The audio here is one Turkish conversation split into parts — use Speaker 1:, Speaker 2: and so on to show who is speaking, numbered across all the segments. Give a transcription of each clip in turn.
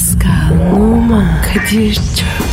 Speaker 1: Pascal, Oman, Kadir çok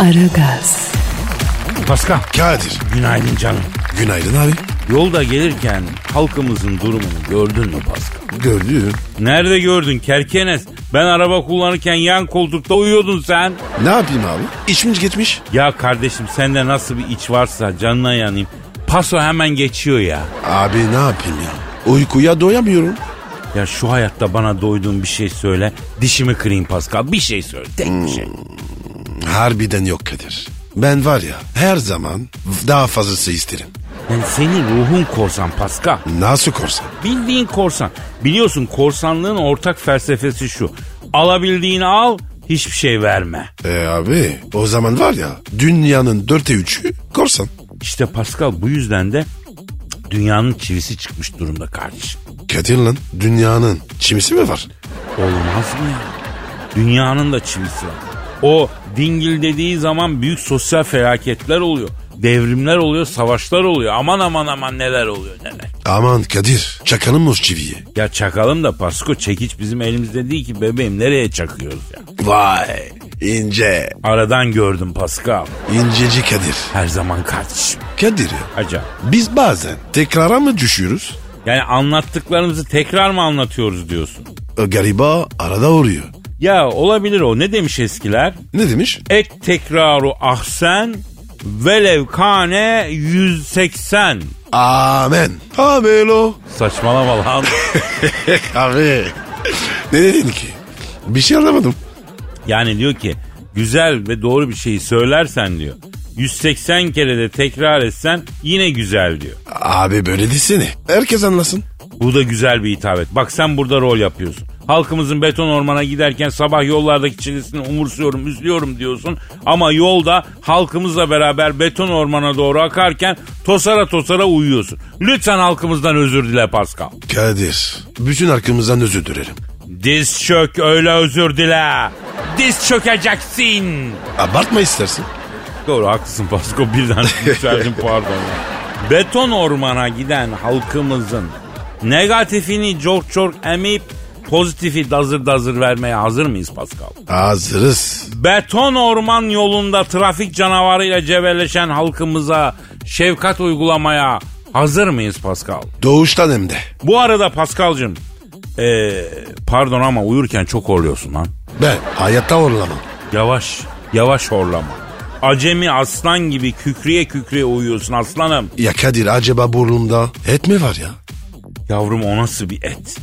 Speaker 1: Aragaz,
Speaker 2: Pascal.
Speaker 3: Kadir.
Speaker 2: Günaydın canım.
Speaker 3: Günaydın abi.
Speaker 2: Yolda gelirken halkımızın durumunu gördün mü Pascal?
Speaker 3: Gördüm.
Speaker 2: Nerede gördün Kerkenes? Ben araba kullanırken yan koltukta uyuyordun sen.
Speaker 3: Ne yapayım abi? İçmiş geçmiş.
Speaker 2: Ya kardeşim sende nasıl bir iç varsa canına yanayım. Paso hemen geçiyor ya.
Speaker 3: Abi ne yapayım ya? Uykuya doyamıyorum.
Speaker 2: Ya şu hayatta bana doyduğun bir şey söyle. Dişimi kırayım Pascal. Bir şey söyle. Tek bir şey.
Speaker 3: Harbiden yok Kadir. Ben var ya her zaman daha fazlası isterim.
Speaker 2: Yani senin ruhun korsan Pascal.
Speaker 3: Nasıl korsan?
Speaker 2: Bildiğin korsan. Biliyorsun korsanlığın ortak felsefesi şu. Alabildiğini al, hiçbir şey verme.
Speaker 3: E abi o zaman var ya dünyanın dörtte üçü korsan.
Speaker 2: İşte Pascal bu yüzden de dünyanın çivisi çıkmış durumda kardeşim.
Speaker 3: Kadir lan dünyanın çimisi mi var?
Speaker 2: Olmaz mı ya? Dünyanın da çivisi var. O dingil dediği zaman büyük sosyal felaketler oluyor. Devrimler oluyor, savaşlar oluyor. Aman aman aman neler oluyor neler.
Speaker 3: Aman Kadir çakalım mı çiviyi?
Speaker 2: Ya çakalım da Pasko çekiç bizim elimizde değil ki bebeğim nereye çakıyoruz ya?
Speaker 3: Vay ince.
Speaker 2: Aradan gördüm Pascal.
Speaker 3: İnceci Kadir.
Speaker 2: Her zaman kardeşim.
Speaker 3: Kadir.
Speaker 2: Acayip.
Speaker 3: Biz bazen tekrara mı düşüyoruz?
Speaker 2: Yani anlattıklarımızı tekrar mı anlatıyoruz diyorsun?
Speaker 3: O gariba arada uğruyor.
Speaker 2: Ya olabilir o. Ne demiş eskiler?
Speaker 3: Ne demiş?
Speaker 2: Ek tekraru ahsen velev kane 180.
Speaker 3: Amen. Amen o.
Speaker 2: Saçmalama lan.
Speaker 3: Abi. ne dedin ki? Bir şey anlamadım.
Speaker 2: yani diyor ki güzel ve doğru bir şeyi söylersen diyor. 180 kere de tekrar etsen yine güzel diyor.
Speaker 3: Abi böyle desene. Herkes anlasın.
Speaker 2: Bu da güzel bir hitabet. Bak sen burada rol yapıyorsun. Halkımızın beton ormana giderken sabah yollardaki çilesini umursuyorum, üzülüyorum diyorsun. Ama yolda halkımızla beraber beton ormana doğru akarken tosara tosara uyuyorsun. Lütfen halkımızdan özür dile Pascal.
Speaker 3: Kadir. Bütün arkamızdan özür dilerim.
Speaker 2: Diz çök öyle özür dile. Diz çökeceksin.
Speaker 3: Abartma istersin.
Speaker 2: Doğru haklısın Pasko birden yükseldim pardon. Beton ormana giden halkımızın negatifini çok çok emip pozitifi dazır dazır vermeye hazır mıyız Pascal?
Speaker 3: Hazırız.
Speaker 2: Beton orman yolunda trafik canavarıyla cebelleşen halkımıza şefkat uygulamaya hazır mıyız Pascal?
Speaker 3: Doğuştan hem de.
Speaker 2: Bu arada Pascal'cığım ee, pardon ama uyurken çok horluyorsun lan.
Speaker 3: Ben hayatta horlamam.
Speaker 2: Yavaş, yavaş horlama. Acemi aslan gibi kükreye kükreye uyuyorsun aslanım.
Speaker 3: Ya Kadir acaba burnumda et mi var ya?
Speaker 2: Yavrum o nasıl bir et?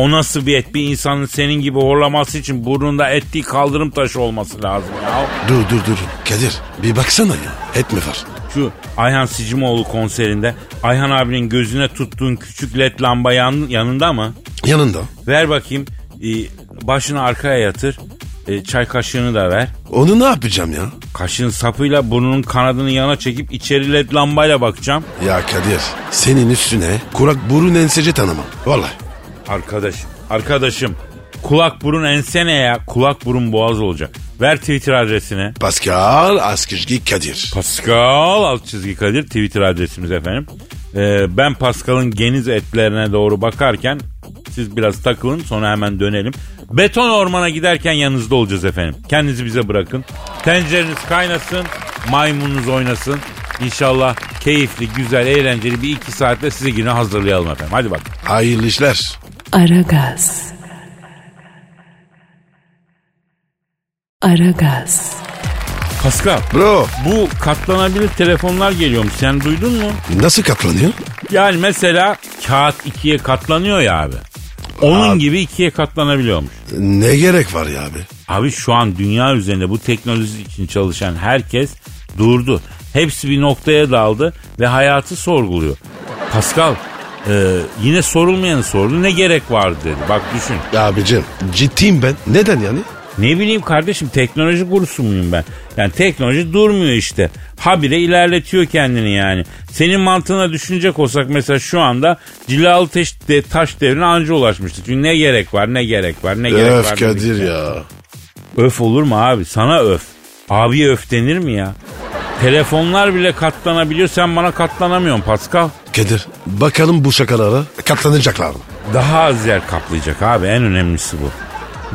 Speaker 2: O nasıl bir et? Bir insanın senin gibi horlaması için burnunda et değil kaldırım taşı olması lazım ya.
Speaker 3: Dur dur dur. Kadir bir baksana ya. Et mi var?
Speaker 2: Şu Ayhan Sicimoğlu konserinde Ayhan abinin gözüne tuttuğun küçük led lamba yan, yanında mı?
Speaker 3: Yanında.
Speaker 2: Ver bakayım. Ee, başını arkaya yatır. Ee, çay kaşığını da ver.
Speaker 3: Onu ne yapacağım ya?
Speaker 2: Kaşığın sapıyla burnunun kanadını yana çekip içeri led lambayla bakacağım.
Speaker 3: Ya Kadir senin üstüne kurak burun ensece tanımam. Vallahi.
Speaker 2: Arkadaşım, arkadaşım. Kulak burun ense ne ya? Kulak burun boğaz olacak. Ver Twitter adresini.
Speaker 3: Pascal Askışki Kadir.
Speaker 2: Pascal alt çizgi Kadir Twitter adresimiz efendim. Ee, ben Pascal'ın geniz etlerine doğru bakarken siz biraz takılın sonra hemen dönelim. Beton ormana giderken yanınızda olacağız efendim. Kendinizi bize bırakın. Tencereniz kaynasın, maymununuz oynasın. İnşallah keyifli, güzel, eğlenceli bir iki saatte sizi güne hazırlayalım efendim. Hadi bak.
Speaker 3: Hayırlı işler.
Speaker 1: Aragaz. Aragaz.
Speaker 2: Pascal,
Speaker 3: Bro
Speaker 2: bu katlanabilir telefonlar geliyormuş. Sen duydun mu?
Speaker 3: nasıl katlanıyor?
Speaker 2: Yani mesela kağıt ikiye katlanıyor ya abi. Onun
Speaker 3: Abi.
Speaker 2: gibi ikiye katlanabiliyormuş.
Speaker 3: Ne gerek var ya abi?
Speaker 2: Abi şu an dünya üzerinde bu teknoloji için çalışan herkes durdu. Hepsi bir noktaya daldı ve hayatı sorguluyor. Pascal Ee, yine sorulmayanı sordu. Ne gerek vardı dedi. Bak düşün.
Speaker 3: Abicim ciddiyim ben. Neden yani?
Speaker 2: Ne bileyim kardeşim teknoloji gurusu muyum ben? Yani teknoloji durmuyor işte. Habire ilerletiyor kendini yani. Senin mantığına düşünecek olsak mesela şu anda cilalı taş, de, taş devrine anca ulaşmıştık. Çünkü ne gerek var ne gerek var ne gerek
Speaker 3: Öf
Speaker 2: var.
Speaker 3: Kadir
Speaker 2: dedik
Speaker 3: ya.
Speaker 2: Öf olur mu abi? Sana öf. Abiye öf denir mi ya? Telefonlar bile katlanabiliyor sen bana katlanamıyorsun Pascal.
Speaker 3: Kadir bakalım bu şakalara katlanacaklar mı?
Speaker 2: Daha az yer kaplayacak abi en önemlisi bu.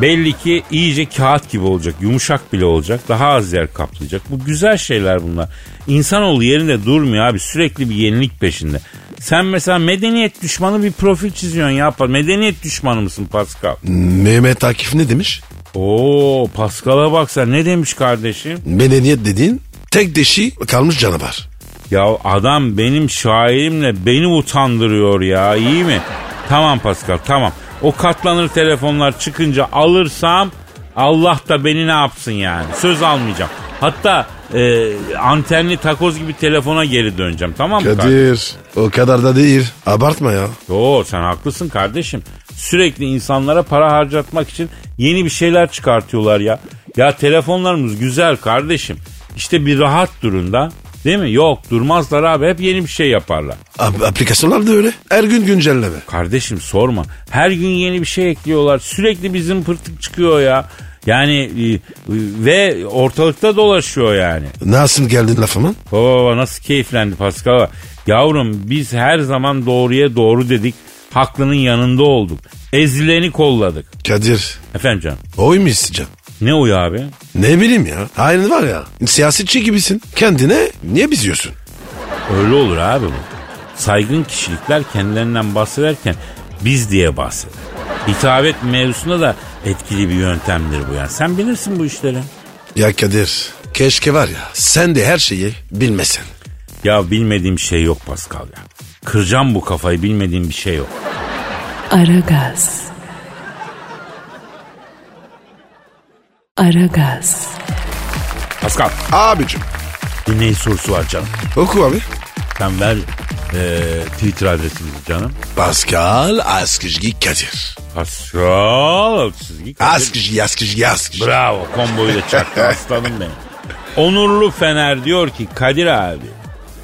Speaker 2: Belli ki iyice kağıt gibi olacak, yumuşak bile olacak, daha az yer kaplayacak. Bu güzel şeyler bunlar. İnsanoğlu yerinde durmuyor abi, sürekli bir yenilik peşinde. Sen mesela medeniyet düşmanı bir profil çiziyorsun ya. Medeniyet düşmanı mısın Pascal?
Speaker 3: Mehmet Akif ne demiş?
Speaker 2: Oo Pascal'a bak sen ne demiş kardeşim?
Speaker 3: Medeniyet dediğin tek deşi kalmış canavar.
Speaker 2: Ya adam benim şairimle beni utandırıyor ya iyi mi? Tamam Pascal tamam. O katlanır telefonlar çıkınca alırsam Allah da beni ne yapsın yani. Söz almayacağım. Hatta e, antenli takoz gibi telefona geri döneceğim tamam mı? kardeşim?
Speaker 3: Kadir o kadar da değil. Abartma ya.
Speaker 2: Yo sen haklısın kardeşim. Sürekli insanlara para harcatmak için yeni bir şeyler çıkartıyorlar ya. Ya telefonlarımız güzel kardeşim. İşte bir rahat durun da. Değil mi? Yok durmazlar abi. Hep yeni bir şey yaparlar.
Speaker 3: Ab- aplikasyonlar da öyle. Her gün güncelleme.
Speaker 2: Kardeşim sorma. Her gün yeni bir şey ekliyorlar. Sürekli bizim pırtık çıkıyor ya. Yani e, ve ortalıkta dolaşıyor yani.
Speaker 3: Nasıl geldin lafımın?
Speaker 2: Baba baba nasıl keyiflendi Pascal. Yavrum biz her zaman doğruya doğru dedik. Haklının yanında olduk. Ezileni kolladık.
Speaker 3: Kadir
Speaker 2: Efendim canım.
Speaker 3: oy mu isteyeceğim?
Speaker 2: Ne oyu abi?
Speaker 3: Ne bileyim ya. Aynı var ya. Siyasetçi gibisin. Kendine niye biziyorsun?
Speaker 2: Öyle olur abi bu. Saygın kişilikler kendilerinden bahsederken biz diye bahseder. Hitabet mevzusunda da etkili bir yöntemdir bu yani. Sen bilirsin bu işleri.
Speaker 3: Ya Kadir keşke var ya sen de her şeyi bilmesen.
Speaker 2: Ya bilmediğim şey yok Pascal ya. Kıracağım bu kafayı bilmediğim bir şey yok.
Speaker 1: Aragaz. Aragaz.
Speaker 2: Pascal
Speaker 3: Abicim
Speaker 2: dinleyici sorusu var canım.
Speaker 3: oku abi.
Speaker 2: Sen ver e, Twitter adresimizi canım.
Speaker 3: Pascal Askışgi Kadir.
Speaker 2: Pascal çizgi Kadir.
Speaker 3: Askışgi Askışgi Askışgi.
Speaker 2: Bravo komboyu da çaktı aslanım benim. Onurlu Fener diyor ki Kadir abi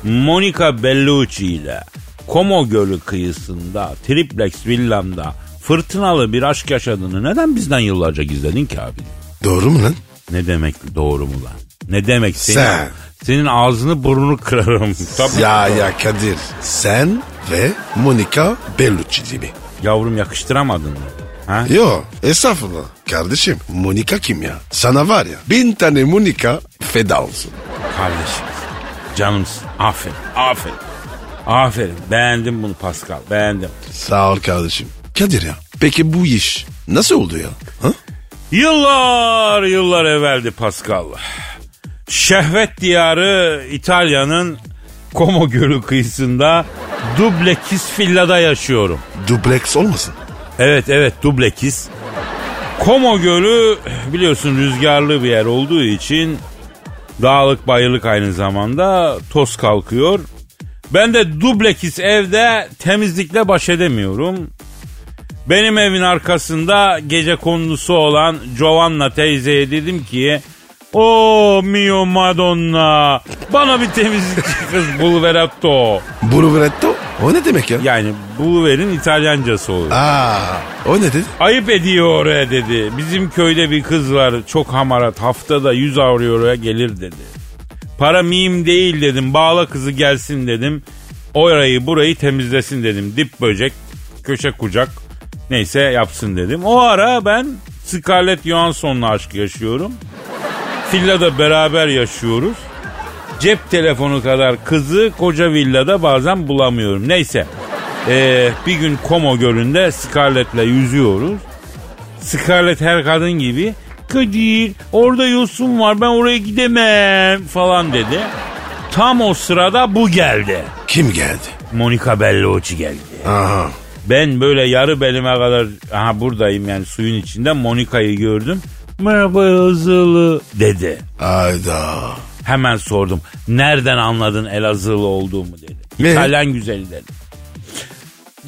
Speaker 2: Monica Bellucci ile Como Gölü kıyısında triplex villamda fırtınalı bir aşk yaşadığını neden bizden yıllarca gizledin ki abi?
Speaker 3: Doğru mu lan?
Speaker 2: Ne demek doğru mu lan? Ne demek senin,
Speaker 3: Sen.
Speaker 2: senin ağzını burnunu kırarım. Tabii.
Speaker 3: Ya ya Kadir sen ve Monica Bellucci gibi.
Speaker 2: Yavrum yakıştıramadın mı? Ha?
Speaker 3: Yo estağfurullah. Kardeşim Monica kim ya? Sana var ya bin tane Monica feda olsun.
Speaker 2: Kardeşim canımsın. Aferin aferin. Aferin beğendim bunu Pascal beğendim.
Speaker 3: Sağ ol kardeşim. Kadir ya peki bu iş nasıl oldu ya?
Speaker 2: Yıllar yıllar evveldi Pascal. Şehvet diyarı İtalya'nın Como Gölü kıyısında dublekis villada yaşıyorum.
Speaker 3: Dubleks olmasın?
Speaker 2: Evet evet dublekis. Como Gölü biliyorsun rüzgarlı bir yer olduğu için dağlık bayırlık aynı zamanda toz kalkıyor. Ben de dublekis evde temizlikle baş edemiyorum. Benim evin arkasında gece kondusu olan Giovanna teyzeye dedim ki o mio madonna bana bir temizlikçi kız bul veratto.
Speaker 3: Bruvetto o ne demek ya?
Speaker 2: Yani buluverin İtalyancası oluyor.
Speaker 3: Aa o ne dedi?
Speaker 2: Ayıp ediyor oraya dedi. Bizim köyde bir kız var çok hamarat haftada 100 avroya gelir dedi. Para miyim değil dedim bağla kızı gelsin dedim. Orayı burayı temizlesin dedim. Dip böcek köşe kucak neyse yapsın dedim. O ara ben Scarlett Johansson'la aşk yaşıyorum. Villada beraber yaşıyoruz. Cep telefonu kadar kızı koca villada bazen bulamıyorum. Neyse. Ee, bir gün Como Gölü'nde Scarlett'le yüzüyoruz. Scarlett her kadın gibi Kadir orada yosun var ben oraya gidemem falan dedi. Tam o sırada bu geldi.
Speaker 3: Kim geldi?
Speaker 2: Monica Bellucci geldi.
Speaker 3: Aha.
Speaker 2: Ben böyle yarı belime kadar aha buradayım yani suyun içinde Monica'yı gördüm. Merhaba Elazığlı dedi.
Speaker 3: Ayda.
Speaker 2: Hemen sordum. Nereden anladın Elazığlı olduğumu dedi.
Speaker 3: Ne?
Speaker 2: İtalyan güzeli dedi.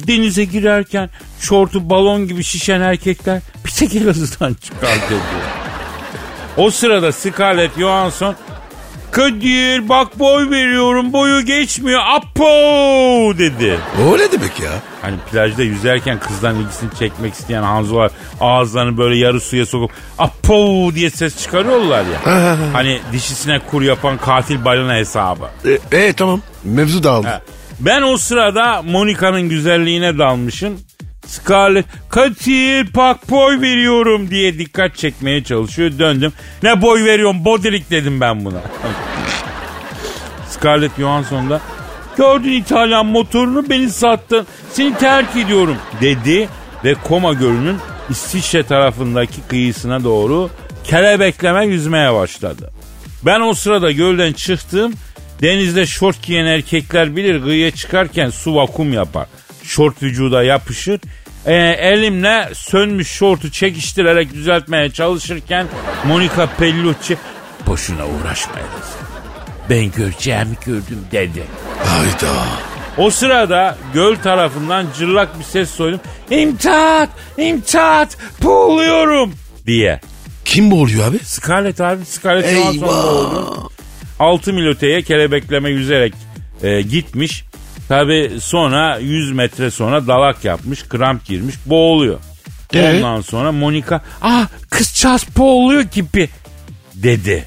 Speaker 2: Denize girerken şortu balon gibi şişen erkekler bir tek Elazığ'dan çıkar dedi. O sırada Scarlett Johansson Kadir bak boy veriyorum boyu geçmiyor Apo dedi.
Speaker 3: O ne demek ya?
Speaker 2: Hani plajda yüzerken kızdan ilgisini çekmek isteyen Hanzolar ağızlarını böyle yarı suya sokup Apo diye ses çıkarıyorlar ya. hani dişisine kur yapan katil balina hesabı.
Speaker 3: E, e, tamam. Mevzu dağıldı.
Speaker 2: Ha. Ben o sırada Monika'nın güzelliğine dalmışım. Scarlett katil pak boy veriyorum diye dikkat çekmeye çalışıyor. Döndüm. Ne boy veriyorum bodilik dedim ben buna. Scarlett Johansson da gördün İtalyan motorunu beni sattın. Seni terk ediyorum dedi ve Koma Gölü'nün İsviçre tarafındaki kıyısına doğru kelebekleme yüzmeye başladı. Ben o sırada gölden çıktım. Denizde şort giyen erkekler bilir kıyıya çıkarken su vakum yapar. Şort vücuda yapışır. Ee, elimle sönmüş şortu çekiştirerek düzeltmeye çalışırken Monica Pellucci boşuna uğraşmayınız. Ben göreceğimi gördüm dedi.
Speaker 3: Hayda.
Speaker 2: O sırada göl tarafından cırlak bir ses soydum. İmdat! İmdat! Boğuluyorum! diye.
Speaker 3: Kim boğuluyor abi?
Speaker 2: Scarlett abi Scarlett
Speaker 3: Eyvah.
Speaker 2: 6 mil öteye kelebekleme yüzerek e, gitmiş. Tabi sonra 100 metre sonra dalak yapmış, kramp girmiş, boğuluyor.
Speaker 3: Ee?
Speaker 2: Ondan sonra Monika, ah kızcağız boğuluyor gibi dedi.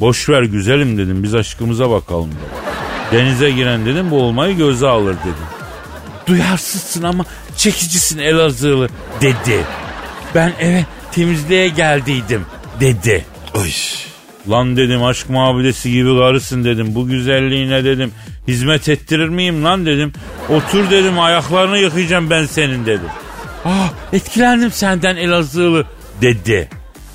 Speaker 2: Boş ver güzelim dedim, biz aşkımıza bakalım dedim. Denize giren dedim boğulmayı göze alır dedim. Duyarsızsın ama çekicisin Elazığlı dedi. Ben eve temizliğe geldiydim dedi.
Speaker 3: Oy.
Speaker 2: Lan dedim aşk muhabbesi gibi karısın dedim. Bu güzelliğine dedim. Hizmet ettirir miyim lan dedim. Otur dedim ayaklarını yıkayacağım ben senin dedim. Ah etkilendim senden Elazığlı dedi.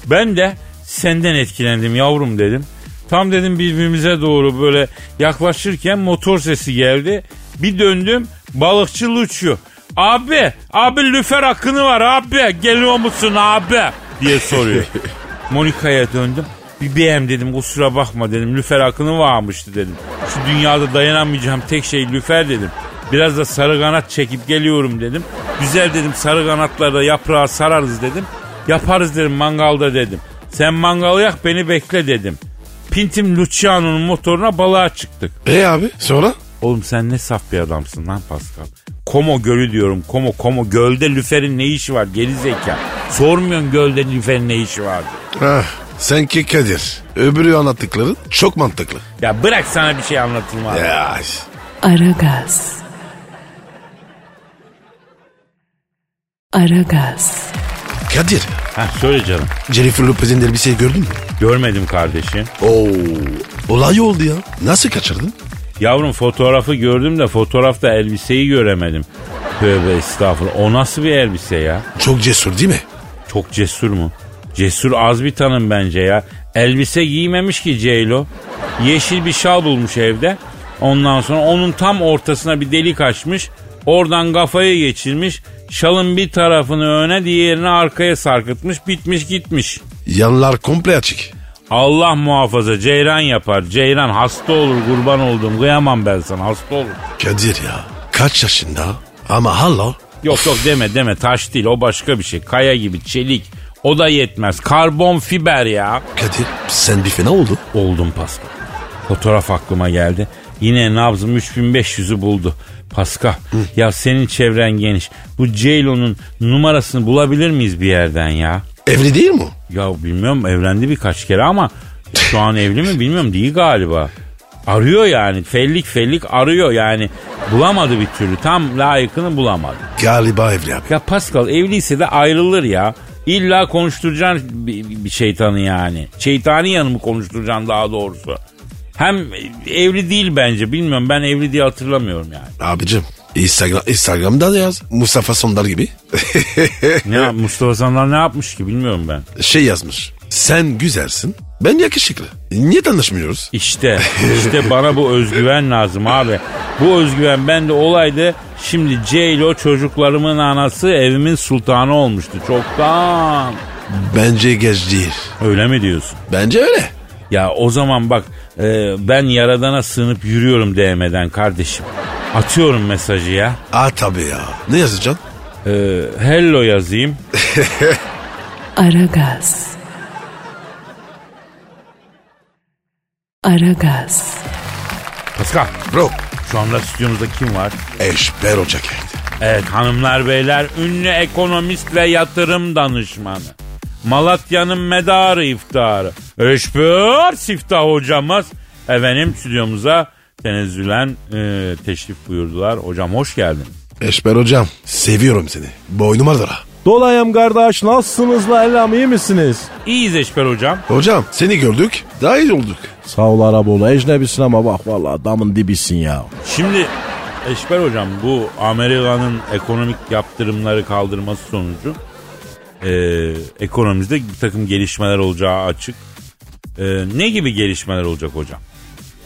Speaker 2: Ben de senden etkilendim yavrum dedim. Tam dedim birbirimize doğru böyle yaklaşırken motor sesi geldi. Bir döndüm balıkçı Luçu. Abi, abi lüfer akını var abi. Geliyor musun abi? diye soruyor. Monika'ya döndüm. BM dedim kusura bakma dedim. Lüfer akını varmıştı dedim. Şu dünyada dayanamayacağım tek şey lüfer dedim. Biraz da sarı kanat çekip geliyorum dedim. Güzel dedim sarı kanatlarda yaprağı sararız dedim. Yaparız dedim mangalda dedim. Sen mangalı yak beni bekle dedim. Pintim Luciano'nun motoruna balığa çıktık.
Speaker 3: E abi sonra?
Speaker 2: Oğlum sen ne saf bir adamsın lan Pascal. Komo gölü diyorum. Komo komo gölde lüferin ne işi var geri zeka. Sormuyorsun gölde lüferin ne işi var.
Speaker 3: Ah, senki Kadir. Öbürü anlattıkların çok mantıklı.
Speaker 2: Ya bırak sana bir şey anlatayım abi.
Speaker 3: Ya.
Speaker 1: Aragaz. Aragaz.
Speaker 3: Kadir.
Speaker 2: Ha söyle canım.
Speaker 3: Jennifer Lopez'in elbiseyi gördün mü?
Speaker 2: Görmedim kardeşim.
Speaker 3: Oo. Olay oldu ya. Nasıl kaçırdın?
Speaker 2: Yavrum fotoğrafı gördüm de fotoğrafta elbiseyi göremedim. Tövbe estağfurullah. O nasıl bir elbise ya?
Speaker 3: Çok cesur değil mi?
Speaker 2: Çok cesur mu? Cesur az bir tanım bence ya. Elbise giymemiş ki Ceylo. Yeşil bir şal bulmuş evde. Ondan sonra onun tam ortasına bir delik açmış. Oradan kafayı geçirmiş. Şalın bir tarafını öne diğerini arkaya sarkıtmış. Bitmiş gitmiş.
Speaker 3: Yanlar komple açık.
Speaker 2: Allah muhafaza ceyran yapar. Ceyran hasta olur kurban olduğum. Kıyamam ben sana hasta olur.
Speaker 3: Kadir ya. Kaç yaşında? Ama hala.
Speaker 2: Yok yok deme deme taş değil o başka bir şey. Kaya gibi çelik. O da yetmez. Karbon fiber ya.
Speaker 3: Kadir sen bir fena oldu.
Speaker 2: Oldum Pascal. Fotoğraf aklıma geldi. Yine nabzım 3500'ü buldu. Pascal ya senin çevren geniş. Bu J-Lo'nun numarasını bulabilir miyiz bir yerden ya?
Speaker 3: Evli değil mi?
Speaker 2: Ya bilmiyorum evlendi birkaç kere ama şu an evli mi bilmiyorum değil galiba. Arıyor yani fellik fellik arıyor yani bulamadı bir türlü tam layıkını bulamadı.
Speaker 3: Galiba evli abi.
Speaker 2: Ya Pascal evliyse de ayrılır ya. İlla konuşturacaksın bir, şeytanı yani. Şeytani yanımı konuşturacaksın daha doğrusu. Hem evli değil bence bilmiyorum ben evli diye hatırlamıyorum yani.
Speaker 3: Abicim Instagram, Instagram'da da yaz. Mustafa Sondar gibi.
Speaker 2: Ne Mustafa Sandal ne yapmış ki bilmiyorum ben.
Speaker 3: şey yazmış. Sen güzelsin. Ben yakışıklı. Niye tanışmıyoruz?
Speaker 2: İşte işte bana bu özgüven lazım abi. Bu özgüven bende olaydı. Şimdi J-Lo çocuklarımın anası evimin sultanı olmuştu çoktan.
Speaker 3: Bence geç değil.
Speaker 2: Öyle mi diyorsun?
Speaker 3: Bence öyle.
Speaker 2: Ya o zaman bak e, ben yaradana sığınıp yürüyorum DM'den kardeşim. Atıyorum mesajı ya.
Speaker 3: Aa tabii ya. Ne yazacaksın?
Speaker 2: Ee, hello yazayım.
Speaker 1: Aragaz. Aragaz.
Speaker 2: Pascal
Speaker 3: Bro.
Speaker 2: şu anda stüdyomuzda kim var?
Speaker 3: Eşber Hoca geldi.
Speaker 2: Evet hanımlar beyler ünlü ekonomist ve yatırım danışmanı. Malatya'nın medarı iftarı. Eşber Siftah hocamız efendim stüdyomuza tenezzülen e, teşrif buyurdular. Hocam hoş geldin.
Speaker 3: Eşber Hocam seviyorum seni. Boynuma dara.
Speaker 4: Dolayım kardeş nasılsınız la Elham iyi misiniz?
Speaker 2: İyiyiz Eşber hocam.
Speaker 3: Hocam seni gördük daha iyi olduk.
Speaker 4: Sağ ol Araboğlu ecnebisin ama bak valla adamın dibisin ya.
Speaker 2: Şimdi Eşber hocam bu Amerika'nın ekonomik yaptırımları kaldırması sonucu e, ekonomimizde bir takım gelişmeler olacağı açık. E, ne gibi gelişmeler olacak hocam?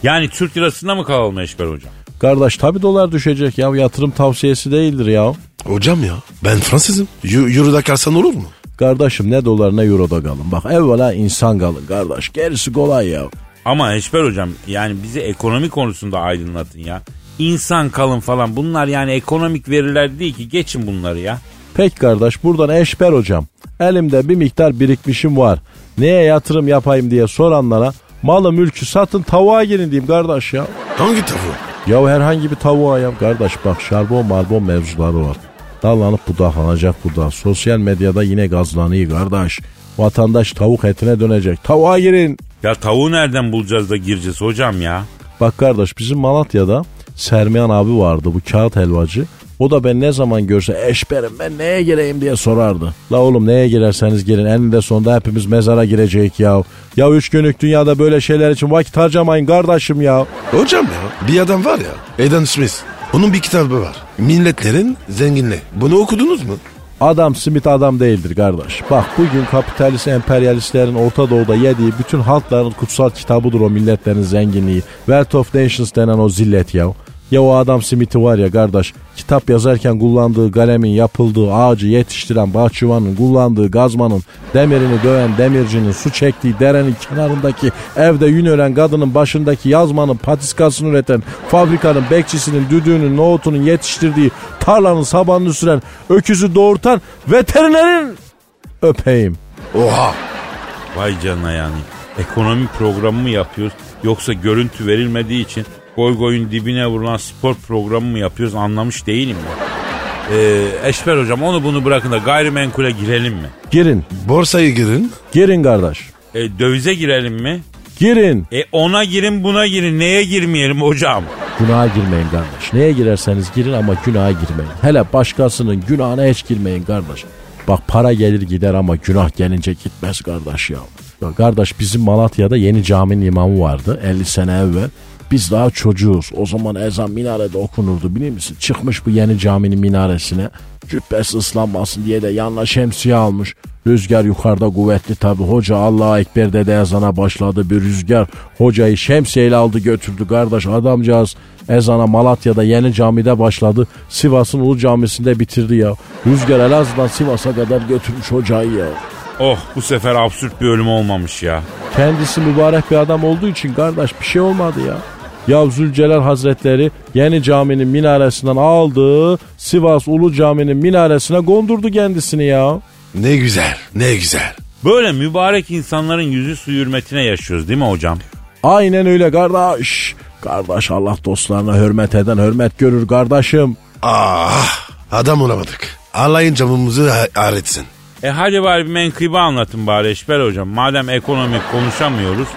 Speaker 2: Yani Türk lirasında mı kalalım Eşber hocam?
Speaker 4: Kardeş tabi dolar düşecek ya yatırım tavsiyesi değildir ya.
Speaker 3: Hocam ya ben Fransızım. Y- Euro'da kalsan olur mu?
Speaker 4: Kardeşim ne dolar ne euroda kalın. Bak evvela insan kalın kardeş gerisi kolay ya.
Speaker 2: Ama Eşber hocam yani bizi ekonomi konusunda aydınlatın ya. İnsan kalın falan bunlar yani ekonomik veriler değil ki geçin bunları ya.
Speaker 4: Pek kardeş buradan eşber hocam. Elimde bir miktar birikmişim var. Neye yatırım yapayım diye soranlara malı mülkü satın tavuğa girin diyeyim kardeş ya.
Speaker 3: Hangi tavuğu?
Speaker 4: Ya herhangi bir tavuğa ya kardeş bak şarbon marbon mevzuları var. Dallanıp budaklanacak bu da. Sosyal medyada yine gazlanıyor kardeş. Vatandaş tavuk etine dönecek. Tavuğa girin.
Speaker 2: Ya tavuğu nereden bulacağız da gireceğiz hocam ya?
Speaker 4: Bak kardeş bizim Malatya'da Sermiyan abi vardı bu kağıt helvacı. O da ben ne zaman görse eşberim ben neye gireyim diye sorardı. La oğlum neye girerseniz girin eninde sonunda hepimiz mezara girecek ya. Ya üç günlük dünyada böyle şeyler için vakit harcamayın kardeşim ya.
Speaker 3: Hocam ya bir adam var ya Eden Smith. Onun bir kitabı var. Milletlerin zenginliği. Bunu okudunuz mu?
Speaker 4: Adam Smith adam değildir kardeş. Bak bugün kapitalist emperyalistlerin Orta Doğu'da yediği bütün halkların kutsal kitabıdır o milletlerin zenginliği. Wealth of Nations denen o zillet ya. Ya o adam Smith'i var ya kardeş kitap yazarken kullandığı kalemin yapıldığı ağacı yetiştiren bahçıvanın kullandığı gazmanın demirini döven demircinin su çektiği derenin kenarındaki evde yün ören kadının başındaki yazmanın patiskasını üreten fabrikanın bekçisinin düdüğünün nohutunun yetiştirdiği tarlanın sabanını süren öküzü doğurtan veterinerin öpeyim.
Speaker 3: Oha.
Speaker 2: Vay canına yani. Ekonomi programı mı yapıyoruz yoksa görüntü verilmediği için goy goyun dibine vurulan spor programı mı yapıyoruz anlamış değilim ya. Ee, Eşber hocam onu bunu bırakın da gayrimenkule girelim mi?
Speaker 4: Girin,
Speaker 3: Borsayı girin.
Speaker 4: girin kardeş.
Speaker 2: E, dövize girelim mi?
Speaker 4: Girin.
Speaker 2: E ona girin buna girin neye girmeyelim hocam?
Speaker 4: Günaha girmeyin kardeş. Neye girerseniz girin ama günaha girmeyin. Hele başkasının günahına hiç girmeyin kardeş. Bak para gelir gider ama günah gelince gitmez kardeş ya. ya kardeş bizim Malatya'da yeni caminin imamı vardı 50 sene evvel. Biz daha çocuğuz. O zaman ezan minarede okunurdu biliyor musun? Çıkmış bu yeni caminin minaresine. Cübbesi ıslanmasın diye de yanına şemsiye almış. Rüzgar yukarıda kuvvetli tabi. Hoca Allah'a Ekber dedi ezana başladı bir rüzgar. Hocayı şemsiyeyle aldı götürdü kardeş. Adamcağız ezana Malatya'da yeni camide başladı. Sivas'ın Ulu Camisi'nde bitirdi ya. Rüzgar Elazığ'dan Sivas'a kadar götürmüş hocayı ya.
Speaker 2: Oh bu sefer absürt bir ölüm olmamış ya.
Speaker 4: Kendisi mübarek bir adam olduğu için kardeş bir şey olmadı ya. Ya Zülcelal Hazretleri yeni caminin minaresinden aldı. Sivas Ulu Cami'nin minaresine gondurdu kendisini ya.
Speaker 3: Ne güzel ne güzel.
Speaker 2: Böyle mübarek insanların yüzü su hürmetine yaşıyoruz değil mi hocam?
Speaker 4: Aynen öyle kardeş. Kardeş Allah dostlarına hürmet eden hürmet görür kardeşim.
Speaker 3: Ah adam olamadık. Allah'ın camımızı ağretsin.
Speaker 2: E hadi bari bir menkıbe anlatın bari Eşber hocam. Madem ekonomik konuşamıyoruz.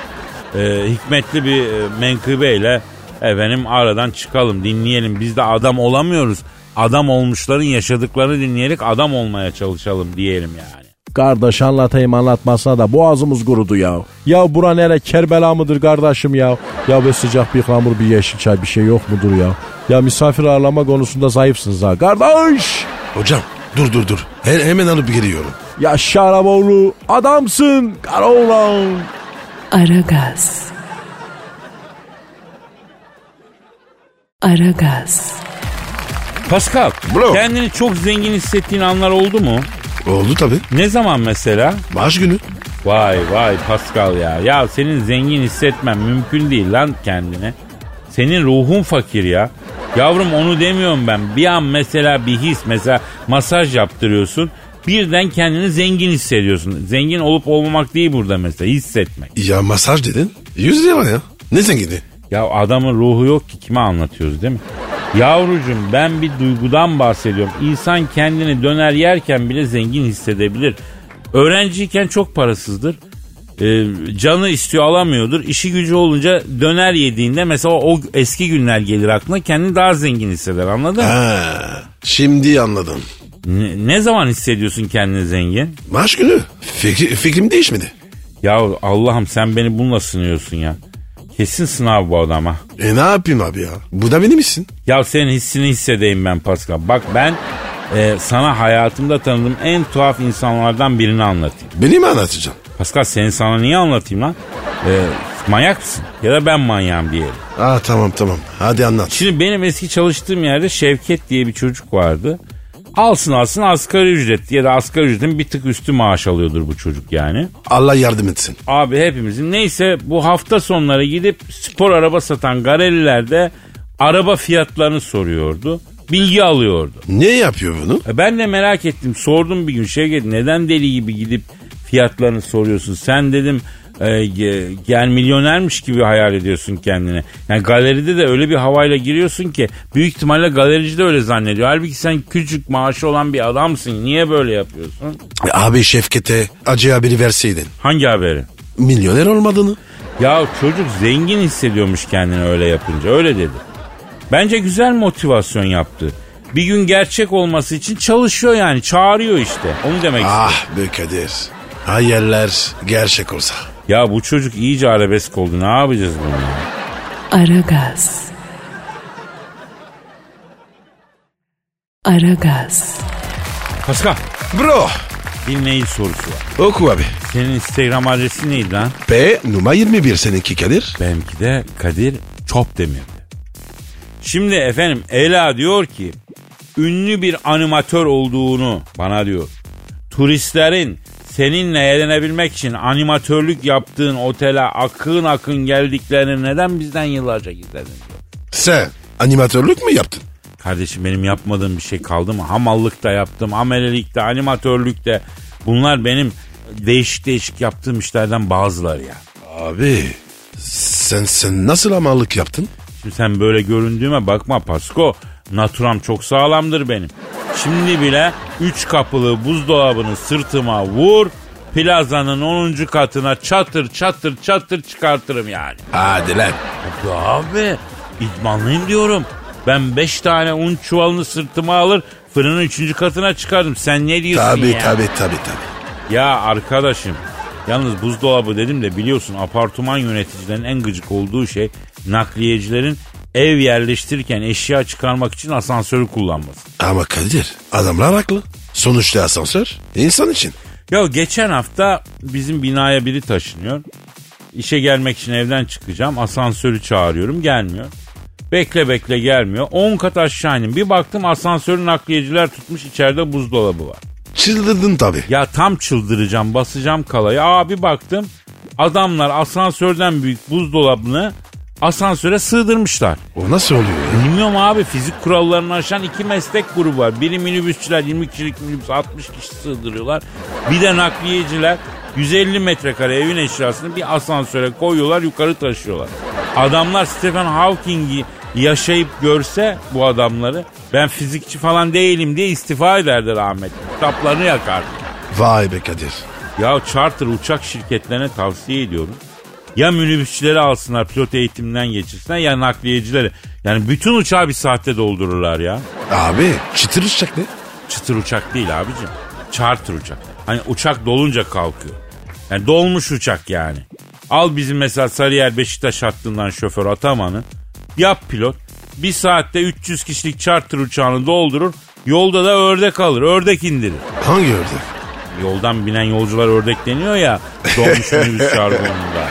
Speaker 2: E, hikmetli bir e, menkıbeyle efendim aradan çıkalım dinleyelim. Biz de adam olamıyoruz. Adam olmuşların yaşadıklarını dinleyerek adam olmaya çalışalım diyelim yani.
Speaker 4: Kardeş anlatayım anlatmasına da boğazımız kurudu ya. Ya bura nere Kerbela mıdır kardeşim ya? Ya be sıcak bir hamur bir yeşil çay bir şey yok mudur ya? Ya misafir ağırlama konusunda zayıfsınız ha kardeş.
Speaker 3: Hocam dur dur dur. He- hemen alıp geliyorum.
Speaker 4: Ya Şaraboğlu adamsın Karaoğlan.
Speaker 1: Aragaz. Aragaz.
Speaker 2: Pascal
Speaker 3: Bro.
Speaker 2: kendini çok zengin hissettiğin anlar oldu mu?
Speaker 3: Oldu tabi.
Speaker 2: Ne zaman mesela?
Speaker 3: Maaş günü.
Speaker 2: Vay vay Pascal ya. Ya senin zengin hissetmen mümkün değil lan kendine. Senin ruhun fakir ya. Yavrum onu demiyorum ben. Bir an mesela bir his mesela masaj yaptırıyorsun. Birden kendini zengin hissediyorsun. Zengin olup olmamak değil burada mesela hissetmek.
Speaker 3: Ya masaj dedin. Yüz lira var ya. Ne zengini?
Speaker 2: Ya adamın ruhu yok ki kime anlatıyoruz değil mi? Yavrucuğum ben bir duygudan bahsediyorum. İnsan kendini döner yerken bile zengin hissedebilir. Öğrenciyken çok parasızdır. Ee, canı istiyor alamıyordur. İşi gücü olunca döner yediğinde mesela o eski günler gelir aklına kendini daha zengin hisseder anladın mı?
Speaker 3: Ha, şimdi anladım.
Speaker 2: Ne, ne zaman hissediyorsun kendini zengin?
Speaker 3: Maaş günü. Fikri, fikrim değişmedi.
Speaker 2: Ya Allah'ım sen beni bununla sınıyorsun ya. Kesin sınav bu adama.
Speaker 3: E ne yapayım abi ya? Bu da benim misin?
Speaker 2: Ya senin hissini hissedeyim ben Pascal. Bak ben e, sana hayatımda tanıdığım en tuhaf insanlardan birini anlatayım.
Speaker 3: Beni mi anlatacaksın?
Speaker 2: Pascal seni sana niye anlatayım lan? E, manyak mısın? Ya da ben manyağım diyelim.
Speaker 3: Aa tamam tamam. Hadi anlat.
Speaker 2: Şimdi benim eski çalıştığım yerde Şevket diye bir çocuk vardı. Alsın alsın asgari ücret ya da asgari ücretin bir tık üstü maaş alıyordur bu çocuk yani.
Speaker 3: Allah yardım etsin.
Speaker 2: Abi hepimizin neyse bu hafta sonları gidip spor araba satan garelilerde araba fiyatlarını soruyordu. Bilgi alıyordu.
Speaker 3: Ne yapıyor bunu?
Speaker 2: E Ben de merak ettim. Sordum bir gün Şevket neden deli gibi gidip fiyatlarını soruyorsun? Sen dedim e, gel milyonermiş gibi hayal ediyorsun kendini. Yani galeride de öyle bir havayla giriyorsun ki büyük ihtimalle galerici de öyle zannediyor. Halbuki sen küçük maaşı olan bir adamsın. Niye böyle yapıyorsun?
Speaker 3: Abi Şevket'e acı haberi verseydin.
Speaker 2: Hangi haberi?
Speaker 3: Milyoner olmadığını.
Speaker 2: Ya çocuk zengin hissediyormuş kendini öyle yapınca. Öyle dedi. Bence güzel motivasyon yaptı. Bir gün gerçek olması için çalışıyor yani. Çağırıyor işte. Onu demek istiyorum.
Speaker 3: Ah be Kadir. Hayaller gerçek olsa.
Speaker 2: Ya bu çocuk iyice arabesk oldu. Ne yapacağız bunu?
Speaker 1: Aragaz. Aragaz.
Speaker 2: Pascal.
Speaker 3: Bro.
Speaker 2: Dinleyici sorusu var.
Speaker 3: Oku abi.
Speaker 2: Senin Instagram adresi neydi lan?
Speaker 3: P numara 21 seninki Kadir.
Speaker 2: Benimki de Kadir Çopdemir'di. Şimdi efendim Ela diyor ki ünlü bir animatör olduğunu bana diyor. Turistlerin seninle eğlenebilmek için animatörlük yaptığın otele akın akın geldiklerini neden bizden yıllarca gizledin.
Speaker 3: Sen animatörlük mü yaptın?
Speaker 2: Kardeşim benim yapmadığım bir şey kaldı mı? Hamallık da yaptım, amelelik de, animatörlük de. Bunlar benim değişik değişik yaptığım işlerden bazıları ya.
Speaker 3: Abi sen sen nasıl amallık yaptın?
Speaker 2: Şimdi sen böyle göründüğüme bakma Pasko. Naturam çok sağlamdır benim. Şimdi bile 3 kapılı buzdolabını sırtıma vur. Plazanın 10. katına çatır çatır çatır çıkartırım yani.
Speaker 3: Hadi lan.
Speaker 2: Abi, abi idmanlıyım diyorum. Ben 5 tane un çuvalını sırtıma alır fırının 3. katına çıkardım. Sen ne diyorsun
Speaker 3: Tabi
Speaker 2: ya?
Speaker 3: tabi tabi tabi.
Speaker 2: Ya arkadaşım yalnız buzdolabı dedim de biliyorsun apartman yöneticilerin en gıcık olduğu şey nakliyecilerin ev yerleştirirken eşya çıkarmak için asansörü kullanması.
Speaker 3: Ama Kadir adamlar haklı. Sonuçta asansör insan için.
Speaker 2: Ya geçen hafta bizim binaya biri taşınıyor. İşe gelmek için evden çıkacağım. Asansörü çağırıyorum gelmiyor. Bekle bekle gelmiyor. 10 kat aşağı indim. Bir baktım asansörü nakliyeciler tutmuş içeride buzdolabı var.
Speaker 3: Çıldırdın tabi.
Speaker 2: Ya tam çıldıracağım basacağım kalayı. Aa bir baktım adamlar asansörden büyük buzdolabını asansöre sığdırmışlar.
Speaker 3: O nasıl oluyor ya?
Speaker 2: Bilmiyorum abi fizik kurallarını aşan iki meslek grubu var. Biri minibüsçüler 20 kişilik minibüs 60 kişi sığdırıyorlar. Bir de nakliyeciler 150 metrekare evin eşyasını bir asansöre koyuyorlar yukarı taşıyorlar. Adamlar Stephen Hawking'i yaşayıp görse bu adamları ben fizikçi falan değilim diye istifa ederdi rahmetli. Kitaplarını yakardı.
Speaker 3: Vay be Kadir.
Speaker 2: Ya charter uçak şirketlerine tavsiye ediyorum. Ya minibüsçileri alsınlar pilot eğitiminden geçirsinler ya nakliyecileri. Yani bütün uçağı bir saatte doldururlar ya.
Speaker 3: Abi çıtır uçacak ne?
Speaker 2: Çıtır uçak değil abicim. Charter uçak. Hani uçak dolunca kalkıyor. Yani dolmuş uçak yani. Al bizim mesela Sarıyer Beşiktaş hattından şoför Ataman'ı. Yap pilot. Bir saatte 300 kişilik charter uçağını doldurur. Yolda da ördek alır. Ördek indirir.
Speaker 3: Hangi ördek?
Speaker 2: Yoldan binen yolcular ördek deniyor ya. Dolmuş minibüs jargonunda.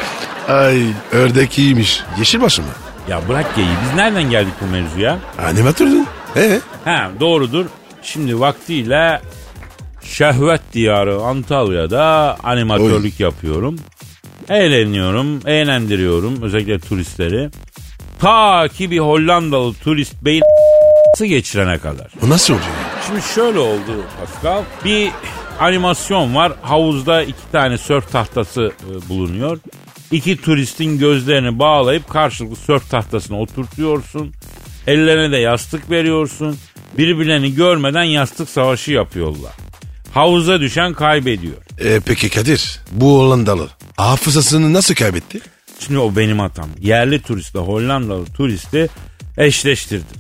Speaker 3: Ay ördek iyiymiş. Yeşilbaşı mı?
Speaker 2: Ya bırak geyi. Biz nereden geldik bu mevzuya?
Speaker 3: Animatördün. Ee?
Speaker 2: Ha doğrudur. Şimdi vaktiyle şehvet diyarı Antalya'da animatörlük yapıyorum. Eğleniyorum, eğlendiriyorum özellikle turistleri. Ta ki bir Hollandalı turist beyin geçirene kadar.
Speaker 3: O nasıl oluyor?
Speaker 2: Şimdi şöyle oldu Pascal. Bir animasyon var. Havuzda iki tane sörf tahtası e, bulunuyor. İki turistin gözlerini bağlayıp karşılıklı sörf tahtasına oturtuyorsun. Ellerine de yastık veriyorsun. Birbirlerini görmeden yastık savaşı yapıyorlar. Havuza düşen kaybediyor.
Speaker 3: E, peki Kadir bu Hollandalı hafızasını nasıl kaybetti?
Speaker 2: Şimdi o benim hatam. Yerli turistle Hollandalı turisti eşleştirdim.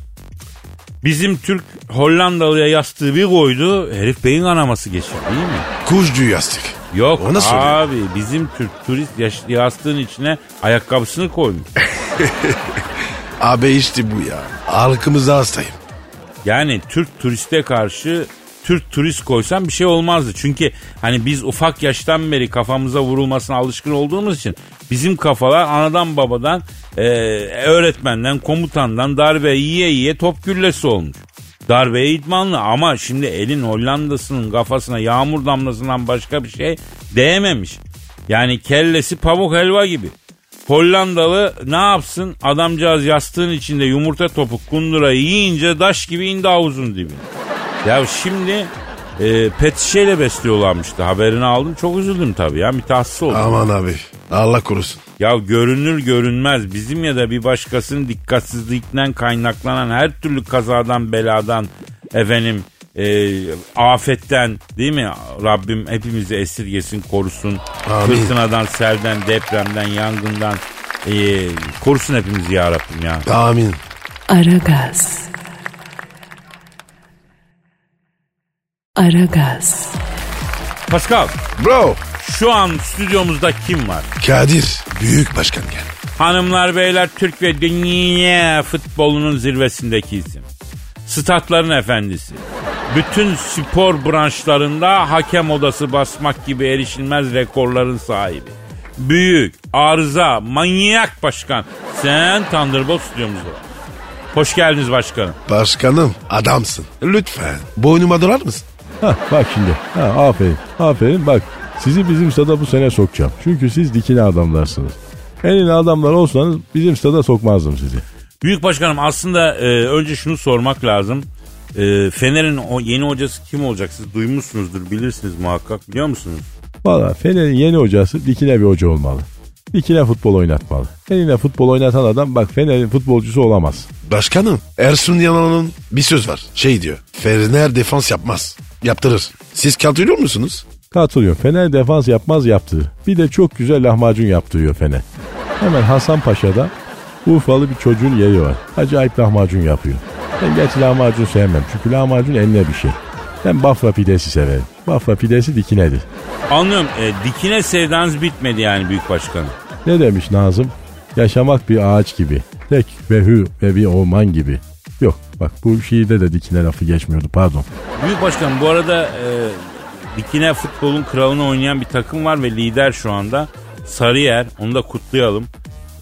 Speaker 2: Bizim Türk Hollandalı'ya yastığı bir koydu. Herif beyin kanaması geçirdi değil mi?
Speaker 3: Kuşcu yastık.
Speaker 2: Yok
Speaker 3: O nasıl oluyor?
Speaker 2: abi bizim Türk turist yaş- yastığın içine ayakkabısını koymuş.
Speaker 3: Abi işte bu ya. Halkımıza hastayım.
Speaker 2: Yani Türk turiste karşı Türk turist koysan bir şey olmazdı. Çünkü hani biz ufak yaştan beri kafamıza vurulmasına alışkın olduğumuz için bizim kafalar anadan babadan e, öğretmenden komutandan darbe yiye yiye top güllesi olmuş. Darbeye idmanlı ama şimdi elin Hollanda'sının kafasına yağmur damlasından başka bir şey değmemiş. Yani kellesi pamuk helva gibi. Hollandalı ne yapsın? Adamcağız yastığın içinde yumurta topuk kundurayı yiyince daş gibi indi havuzun dibine. Ya şimdi e, pet şişeyle besliyorlarmıştı. Haberini aldım. Çok üzüldüm tabii ya. Mütehassıs oldum.
Speaker 3: Aman abi. Allah korusun.
Speaker 2: Ya görünür görünmez bizim ya da bir başkasının dikkatsizliğinden kaynaklanan her türlü kazadan beladan efendim e, afetten değil mi Rabbim hepimizi esirgesin korusun
Speaker 3: Amin.
Speaker 2: fırtınadan selden depremden yangından e, korusun hepimizi ya Rabbim ya.
Speaker 3: Amin.
Speaker 1: Aragaz. Aragaz.
Speaker 2: Pascal
Speaker 3: Bro.
Speaker 2: Şu an stüdyomuzda kim var?
Speaker 3: Kadir. Büyük başkan gel.
Speaker 2: Hanımlar beyler Türk ve dünya futbolunun zirvesindeki isim. Statların efendisi. Bütün spor branşlarında hakem odası basmak gibi erişilmez rekorların sahibi. Büyük, arıza, manyak başkan. Sen Thunderbolt stüdyomuzda var. Hoş geldiniz başkanım.
Speaker 3: Başkanım adamsın. Lütfen. Boynuma dolar mısın?
Speaker 4: Hah bak şimdi. Ha, aferin. Aferin bak. Sizi bizim stada bu sene sokacağım. Çünkü siz dikine adamlarsınız. Enine adamlar olsanız bizim stada sokmazdım sizi.
Speaker 2: Büyük başkanım aslında e, önce şunu sormak lazım. E, Fener'in o yeni hocası kim olacak? Siz duymuşsunuzdur, bilirsiniz muhakkak. Biliyor musunuz?
Speaker 4: Valla Fener'in yeni hocası dikine bir hoca olmalı. Dikine futbol oynatmalı. Eline futbol oynatan adam bak Fener'in futbolcusu olamaz.
Speaker 3: Başkanım Ersun Yanal'ın bir söz var. Şey diyor. Fener defans yapmaz. Yaptırır. Siz katılıyor musunuz?
Speaker 4: Katılıyorum. Fener defans yapmaz yaptığı. Bir de çok güzel lahmacun yaptırıyor Fener. Hemen Hasan Paşa'da Urfalı bir çocuğun yeri var. Acayip lahmacun yapıyor. Ben gerçi lahmacun sevmem. Çünkü lahmacun eline bir şey. Ben Bafra pidesi severim. Bafra pidesi dikinedir.
Speaker 2: Anlıyorum. E, dikine sevdanız bitmedi yani büyük başkanım.
Speaker 4: Ne demiş Nazım? Yaşamak bir ağaç gibi. Tek ve hür ve bir orman gibi. Yok bak bu şiirde de dikine lafı geçmiyordu pardon.
Speaker 2: Büyük başkanım bu arada e, dikine futbolun kralını oynayan bir takım var ve lider şu anda Sarıyer. Onu da kutlayalım.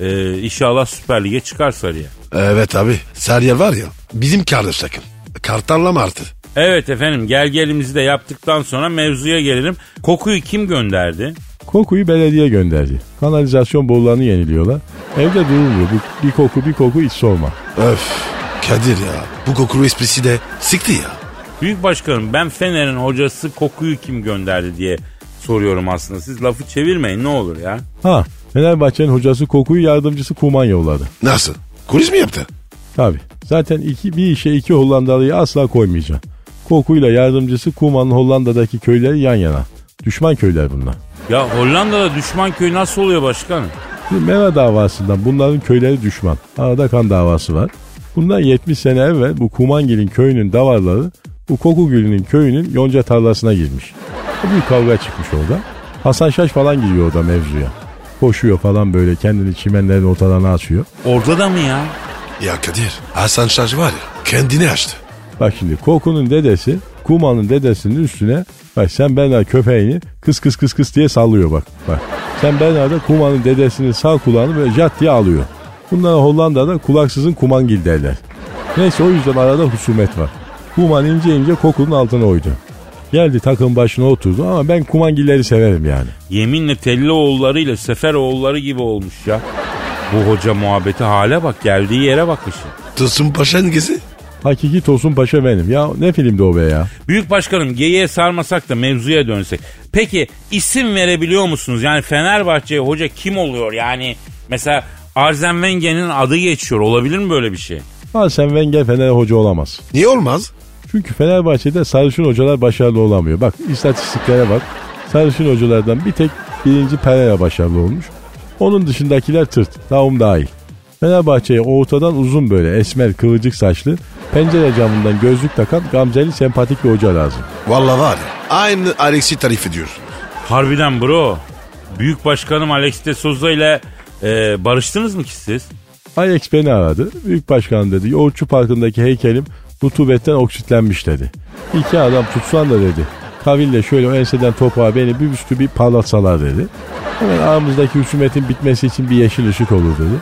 Speaker 2: E, inşallah Süper Lig'e çıkar Sarıyer.
Speaker 3: Evet abi. Sarıyer var ya. Bizim kardeş takım. Kartal'la Martı.
Speaker 2: Evet efendim gel gelimizi de yaptıktan sonra mevzuya gelelim. Kokuyu kim gönderdi?
Speaker 4: Kokuyu belediye gönderdi. Kanalizasyon borularını yeniliyorlar. Evde durulmuyor. Bu bir koku bir koku hiç sorma.
Speaker 3: Öf. Kadir ya. Bu kokulu esprisi de sikti ya.
Speaker 2: Büyük başkanım ben Fener'in hocası kokuyu kim gönderdi diye soruyorum aslında. Siz lafı çevirmeyin ne olur ya.
Speaker 4: Ha Fenerbahçe'nin hocası kokuyu yardımcısı Kuman yolladı.
Speaker 3: Nasıl? Kulis mi yaptı?
Speaker 4: Tabi. Zaten iki, bir işe iki Hollandalıyı asla koymayacağım. Kokuyla yardımcısı Kuman'ın Hollanda'daki köyleri yan yana. Düşman köyler bunlar.
Speaker 2: Ya Hollanda'da düşman köy nasıl oluyor başkanım?
Speaker 4: Şimdi Meva davasından bunların köyleri düşman. Arada kan davası var. Bundan 70 sene evvel bu Kumangil'in köyünün davarları bu Kokugül'ün köyünün yonca tarlasına girmiş. Bir kavga çıkmış orada. Hasan Şaş falan giriyor orada mevzuya. Koşuyor falan böyle kendini çimenlerin ortalarına açıyor.
Speaker 2: Orada da mı ya?
Speaker 3: Ya Kadir. Hasan Şarj var ya. Kendini açtı.
Speaker 4: Bak şimdi Koku'nun dedesi Kuman'ın dedesinin üstüne bak sen Bernard köpeğini kıs kıs kıs kıs diye sallıyor bak. Bak sen Bernard'a Kuman'ın dedesinin sağ kulağını böyle jat diye alıyor. Bunlara Hollanda'da kulaksızın kumangil derler. Neyse o yüzden arada husumet var. Kuman ince ince Koku'nun altına oydu. Geldi takım başına oturdu ama ben kumangilleri severim yani.
Speaker 2: Yeminle Telli oğulları ile Sefer oğulları gibi olmuş ya. Bu hoca muhabbeti hale bak geldiği yere bak işin.
Speaker 3: Tosun Paşa hangisi?
Speaker 4: Hakiki Tosun Paşa benim. Ya ne filmdi o be ya?
Speaker 2: Büyük başkanım geyiğe sarmasak da mevzuya dönsek. Peki isim verebiliyor musunuz? Yani Fenerbahçe hoca kim oluyor? Yani mesela Arzen Wenger'in adı geçiyor. Olabilir mi böyle bir şey?
Speaker 4: Arsene Wenger Fener hoca olamaz.
Speaker 3: Niye olmaz?
Speaker 4: Çünkü Fenerbahçe'de sarışın hocalar başarılı olamıyor. Bak istatistiklere bak. Sarışın hocalardan bir tek birinci Pereira başarılı olmuş. Onun dışındakiler tırt. Naum dahil. Fenerbahçe'ye ortadan uzun böyle esmer kıvırcık saçlı pencere camından gözlük takan gamzeli sempatik bir hoca lazım.
Speaker 3: Vallahi var ya. Aynı Alex'i tarif ediyor.
Speaker 2: Harbiden bro. Büyük başkanım Alex de Souza ile e, barıştınız mı ki siz?
Speaker 4: Alex beni aradı. Büyük başkan dedi. Yoğurtçu Parkı'ndaki heykelim rutubetten oksitlenmiş dedi. İki adam tutsan da dedi. Kaville şöyle enseden toprağa beni bir üstü bir parlatsalar dedi. Hemen aramızdaki husumetin bitmesi için bir yeşil ışık olur dedi.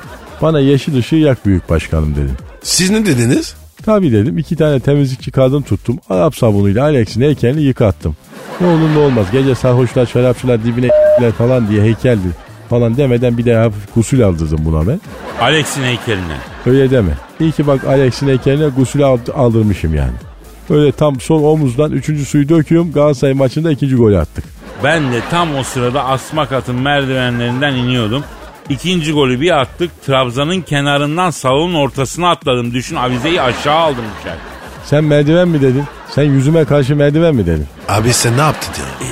Speaker 4: Bana yeşil ışığı yak büyük başkanım dedi.
Speaker 3: Siz ne dediniz?
Speaker 4: Tabii dedim iki tane temizlikçi kadın tuttum. Arap sabunuyla Alex'in heykelini yıkattım. Ne olur ne olmaz gece sarhoşlar şarapçılar dibine falan diye heykeldi falan demeden bir de hafif gusül aldırdım buna ben.
Speaker 2: Alex'in heykeline.
Speaker 4: Öyle deme. İyi ki bak Alex'in heykeline gusül ald- aldırmışım yani. Öyle tam sol omuzdan üçüncü suyu döküyorum. Galatasaray maçında ikinci golü attık.
Speaker 2: Ben de tam o sırada asma katın merdivenlerinden iniyordum. İkinci golü bir attık. Trabzanın kenarından salonun ortasına atladım. Düşün avizeyi aşağı aldım içeri.
Speaker 4: Sen merdiven mi dedin? Sen yüzüme karşı merdiven mi dedin?
Speaker 3: Abi sen ne yaptın ya?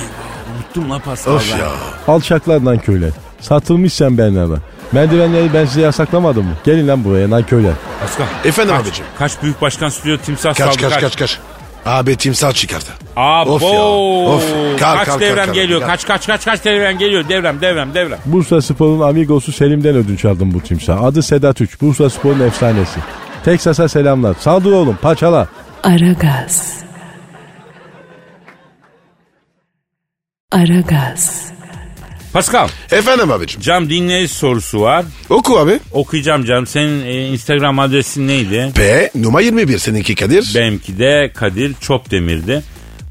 Speaker 2: Unuttum la Pascal
Speaker 3: Of ya.
Speaker 4: Alçaklardan köyler. Satılmış sen Bernarda. Merdivenleri ben size yasaklamadım mı? Gelin lan buraya lan köyler.
Speaker 2: Pascal.
Speaker 3: Efendim
Speaker 2: kaç,
Speaker 3: abicim.
Speaker 2: Kaç büyük başkan stüdyo timsah
Speaker 3: Kaç
Speaker 2: saldı
Speaker 3: kaç kaç kaç. Abi timsah çıkardı.
Speaker 2: Abo.
Speaker 3: Of ya, of. Kalk,
Speaker 2: kaç
Speaker 3: kalk,
Speaker 2: devrem
Speaker 3: kalk,
Speaker 2: geliyor?
Speaker 3: kalk.
Speaker 2: Kaç kaç kaç kaç devrem geliyor? Devrem devrem devrem.
Speaker 4: Bursa Spor'un amigosu Selim'den ödünç aldım bu timsah. Adı Sedat Üç. Bursa Spor'un efsanesi. Teksas'a selamlar. Saldır oğlum paçala.
Speaker 1: Aragaz. Aragaz.
Speaker 2: Pascal.
Speaker 3: Efendim abicim.
Speaker 2: Cam dinleyici sorusu var.
Speaker 3: Oku abi.
Speaker 2: Okuyacağım Cam. Senin e, Instagram adresin neydi?
Speaker 3: B numara 21 seninki Kadir.
Speaker 2: Benimki de Kadir Çopdemir'di.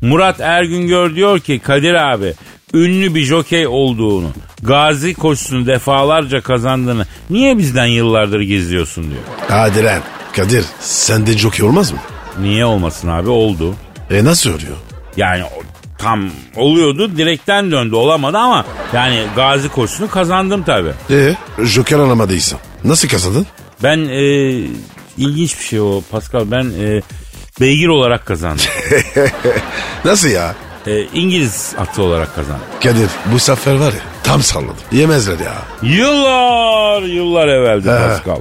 Speaker 2: Murat Ergüngör diyor ki Kadir abi ünlü bir jokey olduğunu, gazi koşusunu defalarca kazandığını niye bizden yıllardır gizliyorsun diyor.
Speaker 3: Hadi lan. Kadir sen de jockey olmaz mı?
Speaker 2: Niye olmasın abi oldu.
Speaker 3: E nasıl oluyor?
Speaker 2: Yani tam oluyordu direkten döndü olamadı ama yani gazi koşusunu kazandım tabi.
Speaker 3: E joker alamadıysan. Nasıl kazandın?
Speaker 2: Ben e, ilginç bir şey o Pascal ben e, beygir olarak kazandım.
Speaker 3: Nasıl ya?
Speaker 2: E, İngiliz atı olarak kazandım.
Speaker 3: Kadir bu sefer var ya tam salladım. Yemezler ya.
Speaker 2: Yıllar yıllar evveldi. Pascal.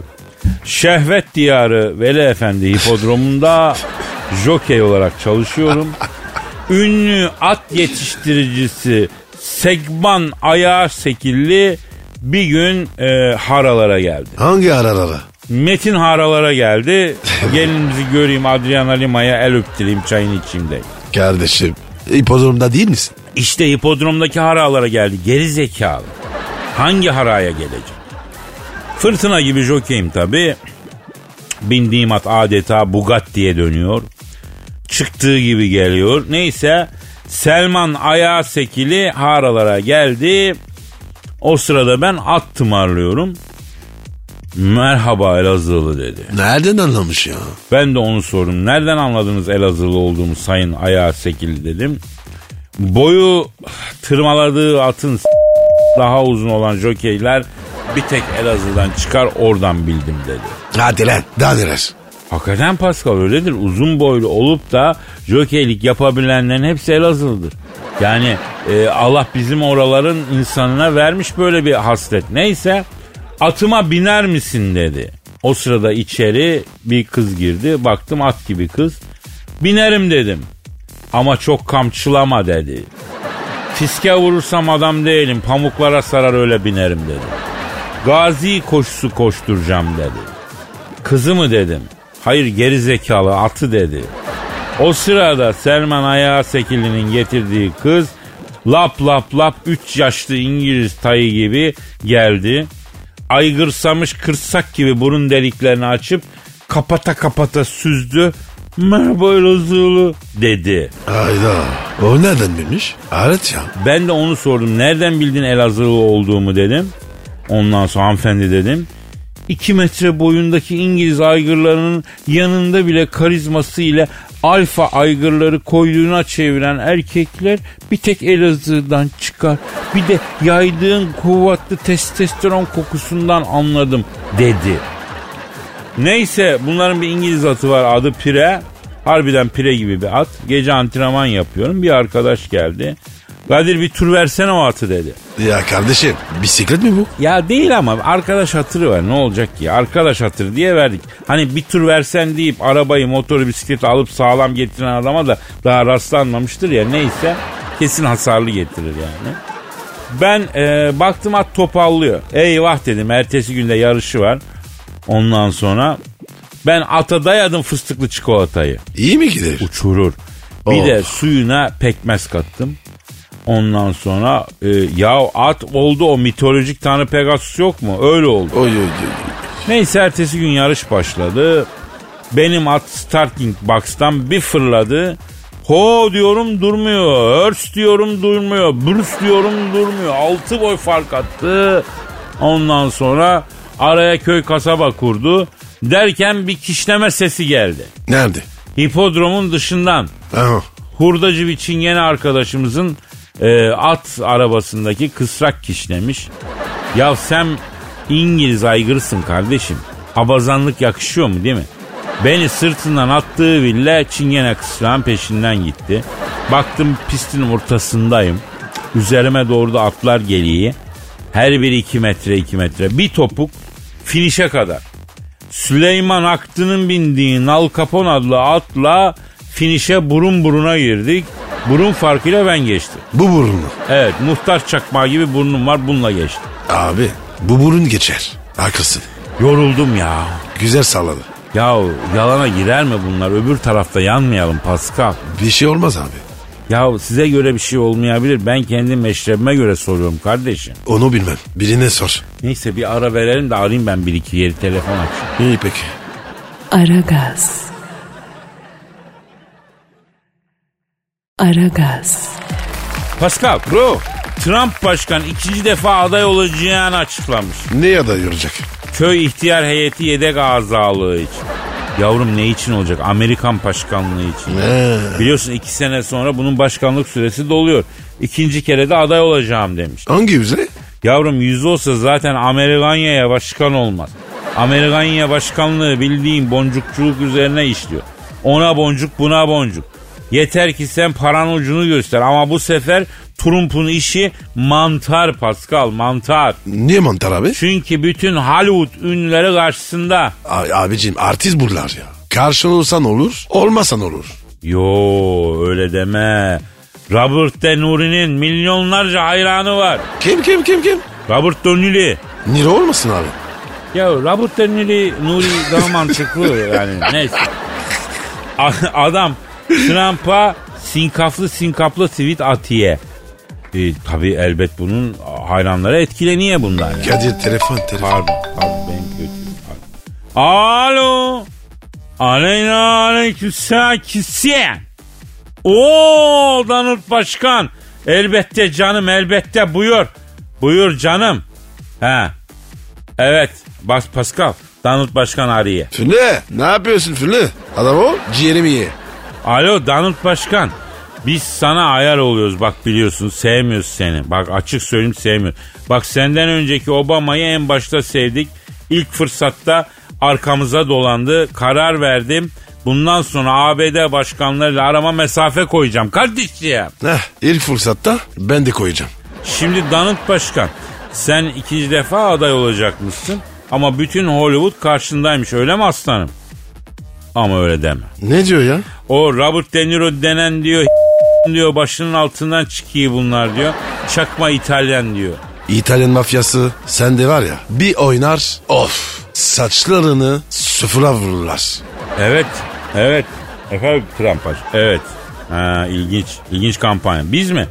Speaker 2: Şehvet diyarı Veli Efendi hipodromunda jokey olarak çalışıyorum. Ünlü at yetiştiricisi Segman Ayağı Sekilli bir gün e, haralara geldi.
Speaker 3: Hangi aralara?
Speaker 2: Metin haralara geldi. Gelinimizi göreyim Adriana Lima'ya el öptüreyim çayını içeyim de.
Speaker 3: Kardeşim hipodromda değil misin?
Speaker 2: İşte hipodromdaki haralara geldi. Geri zekalı. Hangi haraya gelecek? Fırtına gibi jokeyim tabi. Bindiğim at adeta Bugatti'ye dönüyor. Çıktığı gibi geliyor. Neyse Selman ayağı sekili haralara geldi. O sırada ben at tımarlıyorum. Merhaba Elazığlı dedi.
Speaker 3: Nereden anlamış ya?
Speaker 2: Ben de onu sordum. Nereden anladınız Elazığlı olduğumu sayın ayağı sekili dedim. Boyu tırmaladığı atın daha uzun olan jokeyler bir tek Elazığ'dan çıkar oradan bildim dedi.
Speaker 3: Hadi lan daha neler?
Speaker 2: Hakikaten Pascal öyledir. Uzun boylu olup da jokeylik yapabilenlerin hepsi Elazığlıdır. Yani e, Allah bizim oraların insanına vermiş böyle bir haslet. Neyse atıma biner misin dedi. O sırada içeri bir kız girdi. Baktım at gibi kız. Binerim dedim. Ama çok kamçılama dedi. Fiske vurursam adam değilim. Pamuklara sarar öyle binerim dedi. Gazi koşusu koşturacağım dedi. Kızı mı dedim. Hayır geri zekalı atı dedi. O sırada Selman Ayağı Sekili'nin getirdiği kız lap lap lap 3 yaşlı İngiliz tayı gibi geldi. Aygırsamış kırsak gibi burun deliklerini açıp kapata kapata süzdü. Merhaba Elazığlı dedi.
Speaker 3: Hayda. O nereden bilmiş? Evet ya.
Speaker 2: Ben de onu sordum. Nereden bildin Elazığlı olduğumu dedim. Ondan sonra hanımefendi dedim. 2 metre boyundaki İngiliz aygırlarının yanında bile karizması ile alfa aygırları koyduğuna çeviren erkekler bir tek Elazığ'dan çıkar. Bir de yaydığın kuvvetli testosteron kokusundan anladım dedi. Neyse bunların bir İngiliz atı var adı Pire. Harbiden pire gibi bir at. Gece antrenman yapıyorum. Bir arkadaş geldi. Kadir bir tur versene o atı dedi.
Speaker 3: Ya kardeşim bisiklet mi bu?
Speaker 2: Ya değil ama arkadaş hatırı var ne olacak ki? Arkadaş hatırı diye verdik. Hani bir tur versen deyip arabayı motoru bisikleti alıp sağlam getiren adama da daha rastlanmamıştır ya neyse kesin hasarlı getirir yani. Ben e, baktım at topallıyor. Eyvah dedim ertesi günde yarışı var. Ondan sonra ben ata dayadım fıstıklı çikolatayı.
Speaker 3: İyi mi gider?
Speaker 2: Uçurur. Bir
Speaker 3: Oh.
Speaker 2: de suyuna pekmez kattım. Ondan sonra e, ya at oldu o mitolojik tanrı Pegasus yok mu? Öyle oldu.
Speaker 3: Oy oy oy.
Speaker 2: Neyse ertesi gün yarış başladı. Benim at starting box'tan bir fırladı. Ho diyorum durmuyor. Örs diyorum durmuyor. Bruce diyorum durmuyor. Altı boy fark attı. Ondan sonra araya köy kasaba kurdu. Derken bir kişneme sesi geldi.
Speaker 3: Nerede?
Speaker 2: Hipodromun dışından
Speaker 3: Aha.
Speaker 2: hurdacı bir çingene arkadaşımızın e, at arabasındaki kısrak kişnemiş. Ya sen İngiliz aygırsın kardeşim. Abazanlık yakışıyor mu değil mi? Beni sırtından attığı bile çingene kısrağın peşinden gitti. Baktım pistin ortasındayım. Üzerime doğru da atlar geliyor. Her biri iki metre iki metre. Bir topuk finişe kadar. Süleyman Aktı'nın bindiği Nal Capone adlı atla finişe burun buruna girdik. Burun farkıyla ben geçtim.
Speaker 3: Bu burun.
Speaker 2: Evet muhtar çakmağı gibi burnum var bununla geçtim.
Speaker 3: Abi bu burun geçer. Haklısın.
Speaker 2: Yoruldum ya.
Speaker 3: Güzel salladı.
Speaker 2: Ya yalana girer mi bunlar? Öbür tarafta yanmayalım Pascal.
Speaker 3: Bir şey olmaz abi.
Speaker 2: Ya size göre bir şey olmayabilir. Ben kendi meşrebime göre soruyorum kardeşim.
Speaker 3: Onu bilmem. Birine sor.
Speaker 2: Neyse bir ara verelim de arayayım ben bir iki yeri telefon açayım.
Speaker 3: İyi peki.
Speaker 1: Aragaz. Aragaz.
Speaker 2: Pascal.
Speaker 3: Bro.
Speaker 2: Trump başkan ikinci defa aday olacağını açıklamış.
Speaker 3: Ne aday yoracak?
Speaker 2: Köy ihtiyar heyeti yedek azalığı için. Yavrum ne için olacak? Amerikan başkanlığı için.
Speaker 3: He.
Speaker 2: Biliyorsun iki sene sonra bunun başkanlık süresi doluyor. İkinci kere de aday olacağım demiş.
Speaker 3: Hangi yüzde?
Speaker 2: Yavrum yüz olsa zaten Amerikanya'ya başkan olmaz. Amerikanya başkanlığı bildiğin boncukçuluk üzerine işliyor. Ona boncuk buna boncuk. Yeter ki sen paran ucunu göster ama bu sefer Trump'un işi mantar Pascal mantar.
Speaker 3: Niye mantar abi?
Speaker 2: Çünkü bütün Hollywood ünlüleri karşısında.
Speaker 3: A- abicim artist bunlar ya. Karşın olsan olur, olmasan olur.
Speaker 2: Yo öyle deme. Robert De Nuri'nin milyonlarca hayranı var.
Speaker 3: Kim kim kim kim?
Speaker 2: Robert De Nuri.
Speaker 3: Niro olmasın abi?
Speaker 2: Ya Robert De Nuri, Nuri daha mantıklı yani neyse. Adam Trump'a sinkaflı sinkaplı tweet atiye. E, tabii elbet bunun hayranları etkileniyor bundan yani.
Speaker 3: Kadir telefon telefon.
Speaker 2: Pardon, pardon benim kötü. Pardon. Alo. Aleyna aleykümselam kisiyen. Oo Danut Başkan. Elbette canım elbette buyur. Buyur canım. He. Evet. Bas Pascal. Danut Başkan arıyor.
Speaker 3: Füle ne yapıyorsun Füle? Adam o ciğerimi ye.
Speaker 2: Alo Danut Başkan. Biz sana ayar oluyoruz bak biliyorsun sevmiyoruz seni. Bak açık söyleyeyim sevmiyoruz. Bak senden önceki Obama'yı en başta sevdik. İlk fırsatta arkamıza dolandı. Karar verdim. Bundan sonra ABD başkanlarıyla arama mesafe koyacağım kardeşciğim.
Speaker 3: Heh, ilk fırsatta ben de koyacağım.
Speaker 2: Şimdi Danıt Başkan sen ikinci defa aday olacakmışsın. Ama bütün Hollywood karşındaymış öyle mi aslanım? Ama öyle deme.
Speaker 3: Ne diyor ya?
Speaker 2: O Robert De Niro denen diyor diyor başının altından çıkıyor bunlar diyor. Çakma İtalyan diyor.
Speaker 3: İtalyan mafyası sende var ya bir oynar of saçlarını sıfıra vururlar.
Speaker 2: Evet, evet. Efendim Trump baş- Evet. Ha, ilginç, ilginç kampanya. Biz mi?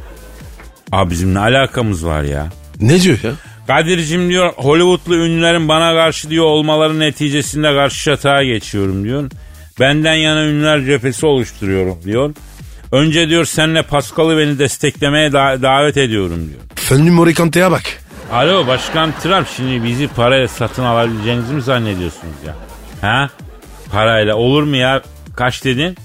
Speaker 2: Abi bizim ne alakamız var ya?
Speaker 3: Ne diyor ya?
Speaker 2: Kadir'cim diyor Hollywoodlu ünlülerin bana karşı diyor olmaları neticesinde karşı şatağa geçiyorum diyor. Benden yana ünlüler cephesi oluşturuyorum diyor. Önce diyor senle Pascal'ı beni desteklemeye da- davet ediyorum diyor.
Speaker 3: Fönlü Morikante'ye bak.
Speaker 2: Alo Başkan Trump şimdi bizi parayla satın alabileceğinizi mi zannediyorsunuz ya? Ha? Parayla olur mu ya? Kaç dedin?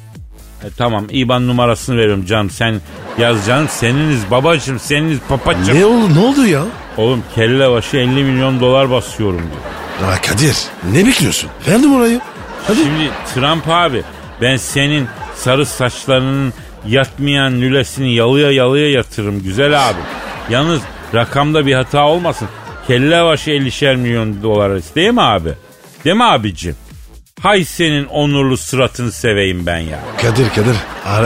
Speaker 2: E, tamam IBAN numarasını veriyorum canım sen yaz canım seniniz babacım seniniz papacım.
Speaker 3: Ne oldu ne oldu ya?
Speaker 2: Oğlum kelle başı 50 milyon dolar basıyorum diyor.
Speaker 3: Ya Kadir ne bekliyorsun? Ver numarayı. Hadi.
Speaker 2: Şimdi Trump abi ben senin sarı saçlarının yatmayan lülesini yalıya yalıya yatırırım güzel abi. Yalnız rakamda bir hata olmasın. Kelle başı 50'şer milyon dolar değil mi abi? Değil mi abicim? Hay senin onurlu sıratını seveyim ben ya.
Speaker 3: Kadir Kadir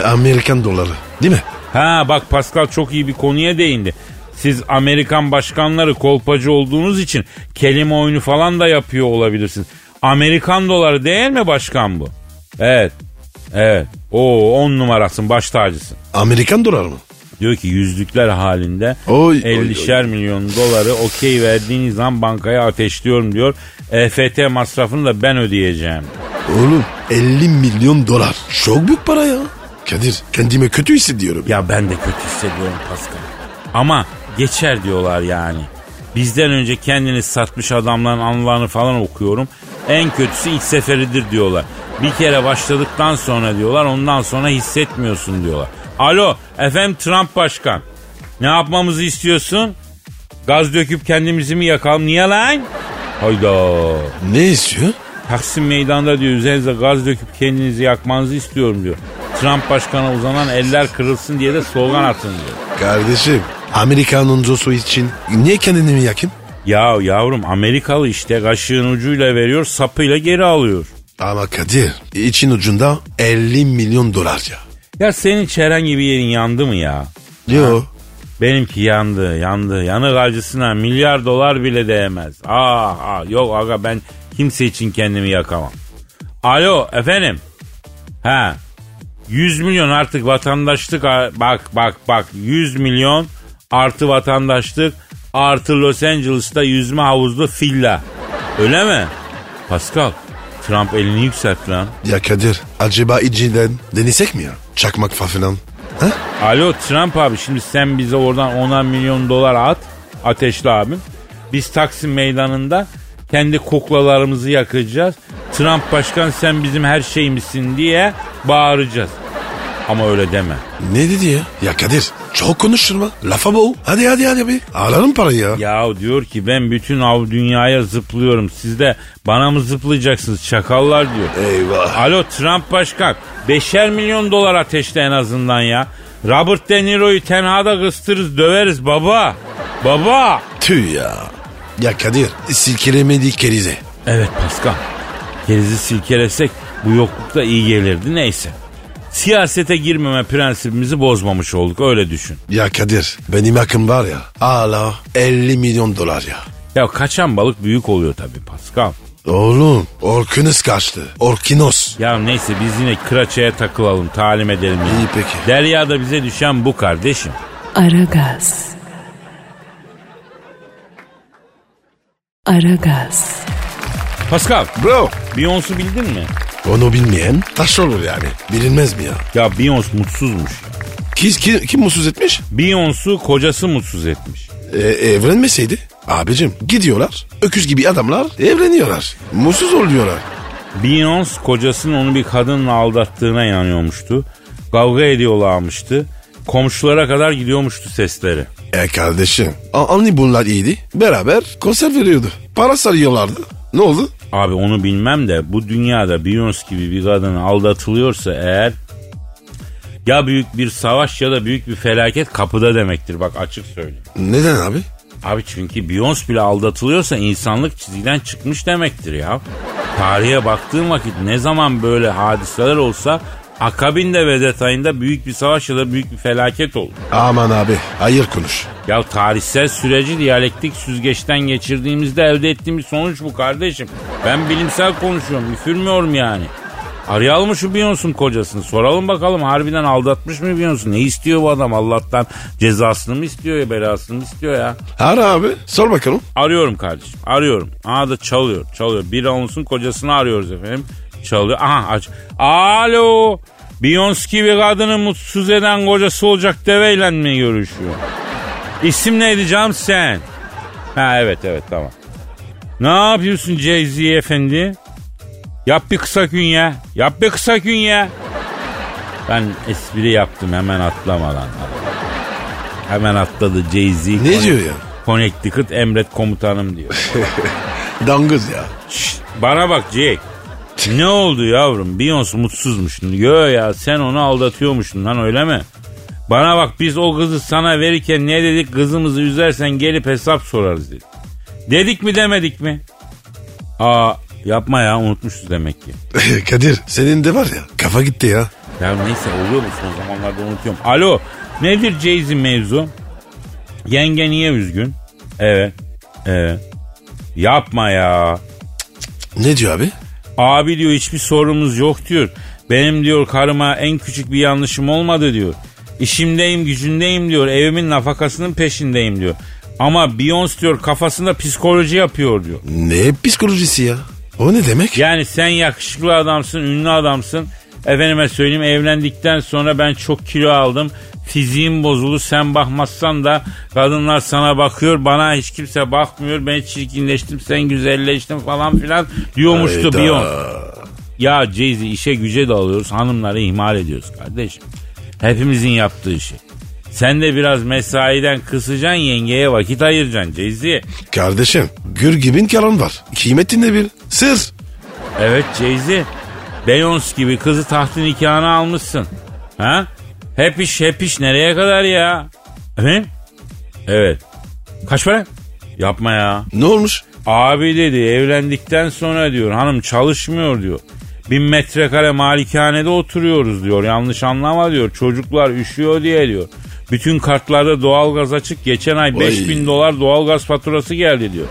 Speaker 3: Amerikan doları değil mi?
Speaker 2: Ha bak Pascal çok iyi bir konuya değindi. Siz Amerikan başkanları kolpacı olduğunuz için kelime oyunu falan da yapıyor olabilirsiniz. Amerikan doları değil mi başkan bu? Evet. Evet. O on numarasın baş tacısın.
Speaker 3: Amerikan doları mı?
Speaker 2: Diyor ki yüzlükler halinde
Speaker 3: Oy, oy,
Speaker 2: 50'şer milyon doları okey verdiğiniz zaman bankaya ateşliyorum diyor. EFT masrafını da ben ödeyeceğim.
Speaker 3: Oğlum 50 milyon dolar. Çok büyük para ya. Kadir kendime kötü hissediyorum.
Speaker 2: Ya ben de kötü hissediyorum Pascal. Ama geçer diyorlar yani. Bizden önce kendini satmış adamların anılarını falan okuyorum. En kötüsü ilk seferidir diyorlar. Bir kere başladıktan sonra diyorlar ondan sonra hissetmiyorsun diyorlar. Alo efendim Trump başkan. Ne yapmamızı istiyorsun? Gaz döküp kendimizi mi yakalım? Niye lan? Hayda.
Speaker 3: Ne istiyor?
Speaker 2: Taksim meydanda diyor üzerinize gaz döküp kendinizi yakmanızı istiyorum diyor. Trump başkana uzanan eller kırılsın diye de slogan atın diyor.
Speaker 3: Kardeşim Amerikan oncosu için niye kendini mi yakayım?
Speaker 2: Ya yavrum Amerikalı işte kaşığın ucuyla veriyor sapıyla geri alıyor.
Speaker 3: Ama Kadir için ucunda 50 milyon dolar ya.
Speaker 2: Ya senin çeren gibi yerin yandı mı ya?
Speaker 3: Yo.
Speaker 2: Benimki yandı yandı yanık acısına milyar dolar bile değmez. Ah, ah yok aga ben kimse için kendimi yakamam. Alo efendim. Ha 100 milyon artık vatandaşlık bak bak bak 100 milyon artı vatandaşlık artı Los Angeles'ta yüzme havuzlu villa. Öyle mi? Pascal Trump elini yükseltti lan.
Speaker 3: Ya Kadir acaba içinden denesek mi ya? Çakmak falan. Ha?
Speaker 2: Alo Trump abi şimdi sen bize oradan 10'ar milyon dolar at. Ateşli abim. Biz Taksim meydanında kendi kuklalarımızı yakacağız. Trump başkan sen bizim her şeyimizsin diye bağıracağız. Ama öyle deme.
Speaker 3: Ne dedi ya? Ya Kadir çok konuşturma. Lafa boğ. Hadi hadi hadi abi. Alalım parayı ya.
Speaker 2: Ya diyor ki ben bütün av dünyaya zıplıyorum. Siz de bana mı zıplayacaksınız çakallar diyor.
Speaker 3: Eyvah.
Speaker 2: Alo Trump başkan. Beşer milyon dolar ateşte en azından ya. Robert De Niro'yu tenhada kıstırırız döveriz baba. Baba.
Speaker 3: Tüh ya. Ya Kadir silkelemedi kerize.
Speaker 2: Evet Pascal. Kerizi silkelesek bu yoklukta iyi gelirdi neyse. Siyasete girmeme prensibimizi bozmamış olduk öyle düşün.
Speaker 3: Ya Kadir benim hakkım var ya hala 50 milyon dolar ya.
Speaker 2: Ya kaçan balık büyük oluyor tabii Pascal.
Speaker 3: Oğlum Orkinos kaçtı. Orkinos.
Speaker 2: Ya neyse biz yine kıraçaya takılalım talim edelim. ya.
Speaker 3: İyi peki.
Speaker 2: Derya'da bize düşen bu kardeşim.
Speaker 1: Aragaz. Aragaz.
Speaker 2: Pascal
Speaker 3: Bro.
Speaker 2: Beyoncé'u bildin mi?
Speaker 3: Onu bilmeyen taş olur yani. Bilinmez mi ya?
Speaker 2: Ya Beyoncé mutsuzmuş.
Speaker 3: Kim, kim, kim mutsuz etmiş?
Speaker 2: Beyoncé kocası mutsuz etmiş.
Speaker 3: E, evlenmeseydi. Abicim gidiyorlar. Öküz gibi adamlar evleniyorlar. Mutsuz oluyorlar.
Speaker 2: Beyoncé kocasının onu bir kadınla aldattığına inanıyormuştu. Kavga ediyorlarmıştı. Komşulara kadar gidiyormuştu sesleri.
Speaker 3: E kardeşim. Anne bunlar iyiydi. Beraber konser veriyordu. Para sarıyorlardı. Ne oldu?
Speaker 2: Abi onu bilmem de bu dünyada Beyoncé gibi bir kadın aldatılıyorsa eğer ya büyük bir savaş ya da büyük bir felaket kapıda demektir bak açık söyleyeyim.
Speaker 3: Neden abi?
Speaker 2: Abi çünkü Beyoncé bile aldatılıyorsa insanlık çizgiden çıkmış demektir ya. Tarihe baktığın vakit ne zaman böyle hadiseler olsa akabinde ve detayında büyük bir savaş ya da büyük bir felaket olur.
Speaker 3: Aman abi hayır konuş.
Speaker 2: Ya tarihsel süreci diyalektik süzgeçten geçirdiğimizde elde ettiğimiz sonuç bu kardeşim. Ben bilimsel konuşuyorum, üfürmüyorum yani. Arayalım mı şu Beyoncé'nin kocasını? Soralım bakalım harbiden aldatmış mı Beyoncé? Ne istiyor bu adam? Allah'tan cezasını mı istiyor ya belasını mı istiyor ya?
Speaker 3: Ara abi sor bakalım.
Speaker 2: Arıyorum kardeşim arıyorum. Aha da çalıyor çalıyor. Bir Beyoncé'nin kocasını arıyoruz efendim. Çalıyor. Aha aç. Alo. Beyoncé gibi kadını mutsuz eden kocası olacak deveyle mi görüşüyor? İsim neydi canım sen? Ha evet evet tamam. Ne yapıyorsun Jay-Z efendi? Yap bir kısa gün ya. Yap bir kısa gün ya. Ben espri yaptım hemen atlamadan. Hemen atladı Jay-Z.
Speaker 3: Ne diyor ya?
Speaker 2: Connecticut emret komutanım diyor.
Speaker 3: Dangız ya.
Speaker 2: Şşt, bana bak Jake. Ne oldu yavrum? Beyoncé mutsuzmuşsun. Yo ya sen onu aldatıyormuşsun lan öyle mi? Bana bak biz o kızı sana verirken ne dedik? Kızımızı üzersen gelip hesap sorarız dedik. Dedik mi demedik mi? Aa yapma ya unutmuşuz demek ki.
Speaker 3: Kadir senin de var ya kafa gitti ya.
Speaker 2: Ya neyse oluyor mu son zamanlarda unutuyorum. Alo nedir Jay-Z mevzu? Yenge niye üzgün? Evet. Evet. Yapma ya.
Speaker 3: Ne diyor abi?
Speaker 2: Abi diyor hiçbir sorunumuz yok diyor. Benim diyor karıma en küçük bir yanlışım olmadı diyor. İşimdeyim gücündeyim diyor. Evimin nafakasının peşindeyim diyor. Ama Beyoncé diyor kafasında psikoloji yapıyor diyor.
Speaker 3: Ne psikolojisi ya? O ne demek?
Speaker 2: Yani sen yakışıklı adamsın, ünlü adamsın. Efendime söyleyeyim evlendikten sonra ben çok kilo aldım. Fiziğim bozuldu sen bakmazsan da kadınlar sana bakıyor bana hiç kimse bakmıyor ben çirkinleştim sen güzelleştin falan filan diyormuştu
Speaker 3: Hayda.
Speaker 2: Beyoncé. Ya Jay-Z işe güce de alıyoruz hanımları ihmal ediyoruz kardeşim. Hepimizin yaptığı şey. Sen de biraz mesaiden kısacaksın yengeye vakit ayıracaksın Jay-Z.
Speaker 3: Kardeşim gür gibin karın var. Kıymetinde bir. Sır.
Speaker 2: Evet Jay-Z. Beyoncé gibi kızı tahtın nikahına almışsın. Ha? Hep iş hep iş nereye kadar ya? Efendim? Evet. Kaç para? Yapma ya.
Speaker 3: Ne olmuş?
Speaker 2: Abi dedi evlendikten sonra diyor hanım çalışmıyor diyor. Bin metrekare malikanede oturuyoruz diyor. Yanlış anlama diyor. Çocuklar üşüyor diye diyor. Bütün kartlarda doğalgaz açık. Geçen ay 5000 dolar doğalgaz faturası geldi diyor.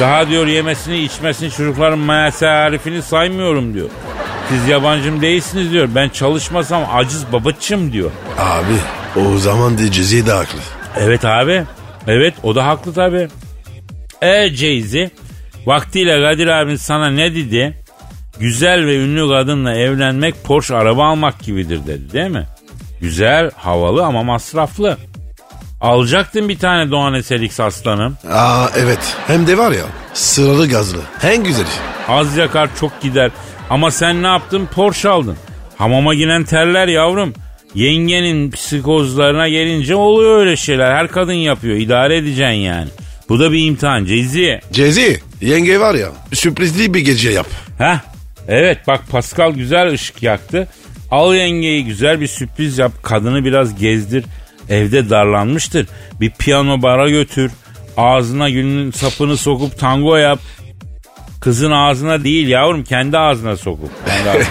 Speaker 2: Daha diyor yemesini içmesini çocukların masarifini saymıyorum diyor. Siz yabancım değilsiniz diyor. Ben çalışmasam aciz babacım diyor.
Speaker 3: Abi o zaman de Cezi de haklı.
Speaker 2: Evet abi. Evet o da haklı tabi. E Jay-Z vaktiyle Kadir abin sana ne dedi? Güzel ve ünlü kadınla evlenmek Porsche araba almak gibidir dedi değil mi? Güzel, havalı ama masraflı. Alacaktın bir tane Doğan Eselix aslanım.
Speaker 3: Aa evet hem de var ya sıralı gazlı. En güzeli.
Speaker 2: Az yakar çok gider. Ama sen ne yaptın? Porsche aldın. Hamama giren terler yavrum. Yengenin psikozlarına gelince oluyor öyle şeyler. Her kadın yapıyor. İdare edeceksin yani. Bu da bir imtihan Cezi.
Speaker 3: Cezi yenge var ya sürprizli bir gece yap.
Speaker 2: Heh. Evet bak Pascal güzel ışık yaktı. Al yengeyi güzel bir sürpriz yap. Kadını biraz gezdir. Evde darlanmıştır. Bir piyano bara götür. Ağzına gülün sapını sokup tango yap. Kızın ağzına değil yavrum kendi ağzına sokup. Kendi ağzına.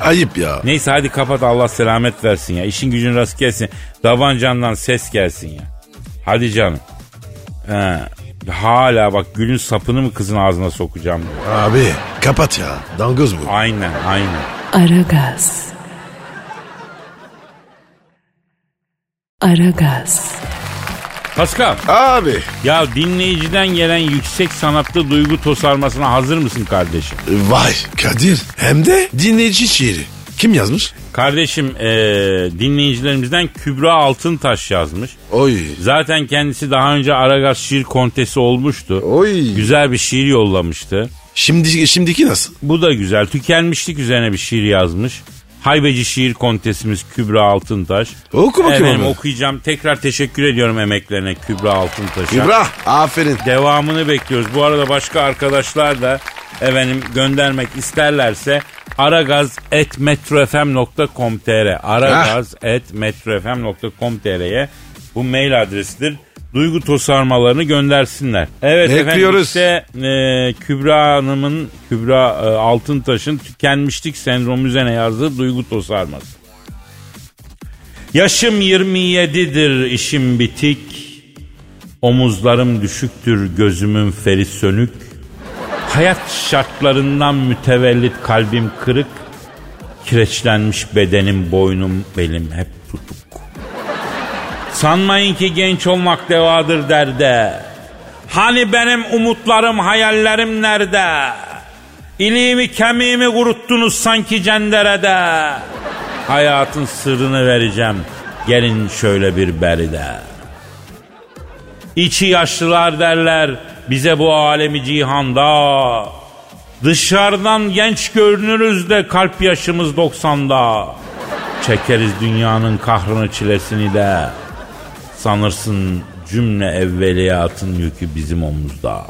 Speaker 3: Ayıp ya.
Speaker 2: Neyse hadi kapat Allah selamet versin ya. İşin gücün rast gelsin. Davancandan ses gelsin ya. Hadi canım. He. Hala bak gülün sapını mı kızın ağzına sokacağım.
Speaker 3: Abi kapat ya. Dangoz bu.
Speaker 2: Aynen aynen.
Speaker 1: Aragaz. Aragaz.
Speaker 2: Pascal
Speaker 3: Abi
Speaker 2: ya dinleyiciden gelen yüksek sanatlı duygu tosarmasına hazır mısın kardeşim?
Speaker 3: vay Kadir hem de dinleyici şiiri. Kim yazmış?
Speaker 2: Kardeşim eee, dinleyicilerimizden Kübra Altıntaş yazmış.
Speaker 3: Oy.
Speaker 2: Zaten kendisi daha önce Aragaz şiir kontesi olmuştu.
Speaker 3: Oy.
Speaker 2: Güzel bir şiir yollamıştı.
Speaker 3: Şimdi şimdiki nasıl?
Speaker 2: Bu da güzel. Tükenmişlik üzerine bir şiir yazmış. Haybeci şiir kontesimiz Kübra Altıntaş.
Speaker 3: Oku bakayım
Speaker 2: Efendim
Speaker 3: onu.
Speaker 2: okuyacağım. Tekrar teşekkür ediyorum emeklerine Kübra Altıntaş'a.
Speaker 3: İbrah aferin.
Speaker 2: Devamını bekliyoruz. Bu arada başka arkadaşlar da efendim göndermek isterlerse aragaz.metrofm.com.tr aragaz.metrofm.com.tr'ye bu mail adresidir. Duygu tosarmalarını göndersinler. Evet efendim
Speaker 3: Bekliyoruz.
Speaker 2: işte e, Kübra Hanım'ın Kübra e, Altıntaş'ın tükenmişlik sendromu üzerine yazdığı duygu tosarması. Yaşım 27'dir işim bitik. Omuzlarım düşüktür gözümün feri sönük. Hayat şartlarından mütevellit kalbim kırık. Kireçlenmiş bedenim boynum belim hep. Sanmayın ki genç olmak devadır derde. Hani benim umutlarım hayallerim nerede? İliğimi kemiğimi kuruttunuz sanki cenderede. Hayatın sırrını vereceğim. Gelin şöyle bir beride. İçi yaşlılar derler bize bu alemi cihanda. Dışarıdan genç görünürüz de kalp yaşımız 90'da. Çekeriz dünyanın kahrını çilesini de. Sanırsın cümle evveliyatın yükü bizim omuzda.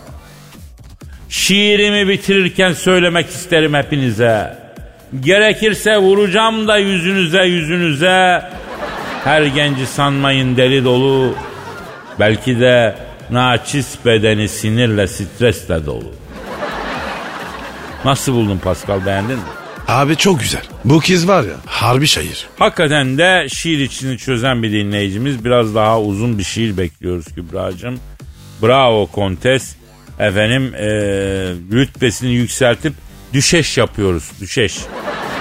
Speaker 2: Şiirimi bitirirken söylemek isterim hepinize. Gerekirse vuracağım da yüzünüze yüzünüze. Her genci sanmayın deli dolu. Belki de naçiz bedeni sinirle stresle dolu. Nasıl buldun Pascal beğendin mi?
Speaker 3: Abi çok güzel. Bu kız var ya harbi şair.
Speaker 2: Hakikaten de şiir içini çözen bir dinleyicimiz. Biraz daha uzun bir şiir bekliyoruz Kübra'cığım. Bravo Kontes. Efendim e, rütbesini yükseltip düşeş yapıyoruz. Düşeş.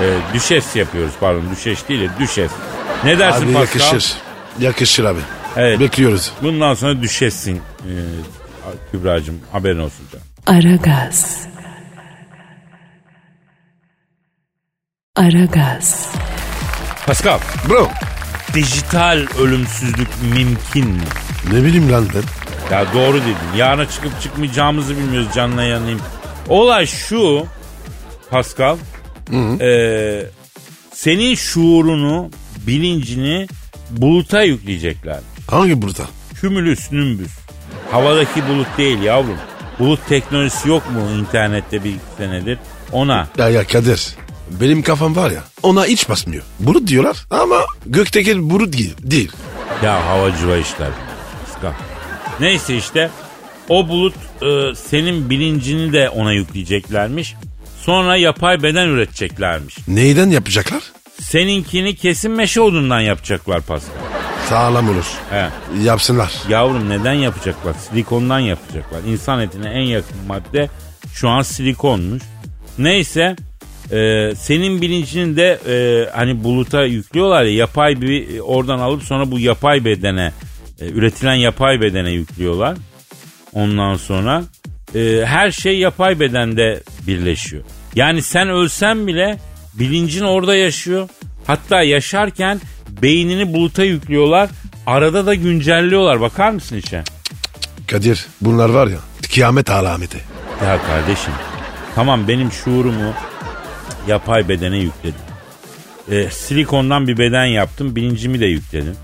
Speaker 2: E, düşes yapıyoruz pardon. Düşeş değil de düşes. Ne dersin
Speaker 3: Abi
Speaker 2: Pascal?
Speaker 3: yakışır. Yakışır abi.
Speaker 2: Evet.
Speaker 3: Bekliyoruz.
Speaker 2: Bundan sonra düşessin e, Kübra'cığım. Haberin olsun canım.
Speaker 1: Aragaz. Aragaz.
Speaker 2: Pascal.
Speaker 3: Bro.
Speaker 2: Dijital ölümsüzlük mümkün mü?
Speaker 3: Ne bileyim lan ben.
Speaker 2: Ya doğru dedin. Yarına çıkıp çıkmayacağımızı bilmiyoruz canına yanayım. Olay şu Pascal. Ee, senin şuurunu, bilincini buluta yükleyecekler.
Speaker 3: Hangi burada?
Speaker 2: Kümülüs nümbüs. Havadaki bulut değil yavrum. Bulut teknolojisi yok mu internette bir senedir? Ona.
Speaker 3: Ya ya Kadir. Benim kafam var ya ona hiç basmıyor. Bulut diyorlar ama gökteki bulut değil.
Speaker 2: Ya havacıva işler. Neyse işte o bulut e, senin bilincini de ona yükleyeceklermiş. Sonra yapay beden üreteceklermiş.
Speaker 3: Neyden yapacaklar?
Speaker 2: Seninkini kesin meşe odundan yapacaklar Pascal.
Speaker 3: Sağlam olur.
Speaker 2: He.
Speaker 3: Yapsınlar.
Speaker 2: Yavrum neden yapacaklar? Silikondan yapacaklar. İnsan etine en yakın madde şu an silikonmuş. Neyse e, senin bilincini de e, hani buluta yüklüyorlar ya yapay bir oradan alıp sonra bu yapay bedene e, üretilen yapay bedene yüklüyorlar. Ondan sonra e, her şey yapay bedende birleşiyor. Yani sen ölsen bile bilincin orada yaşıyor. Hatta yaşarken beynini buluta yüklüyorlar. Arada da güncelliyorlar. Bakar mısın içe?
Speaker 3: Kadir bunlar var ya kıyamet alameti.
Speaker 2: Ya kardeşim tamam benim şuurumu yapay bedene yükledim. Ee, silikondan bir beden yaptım bilincimi de yükledim.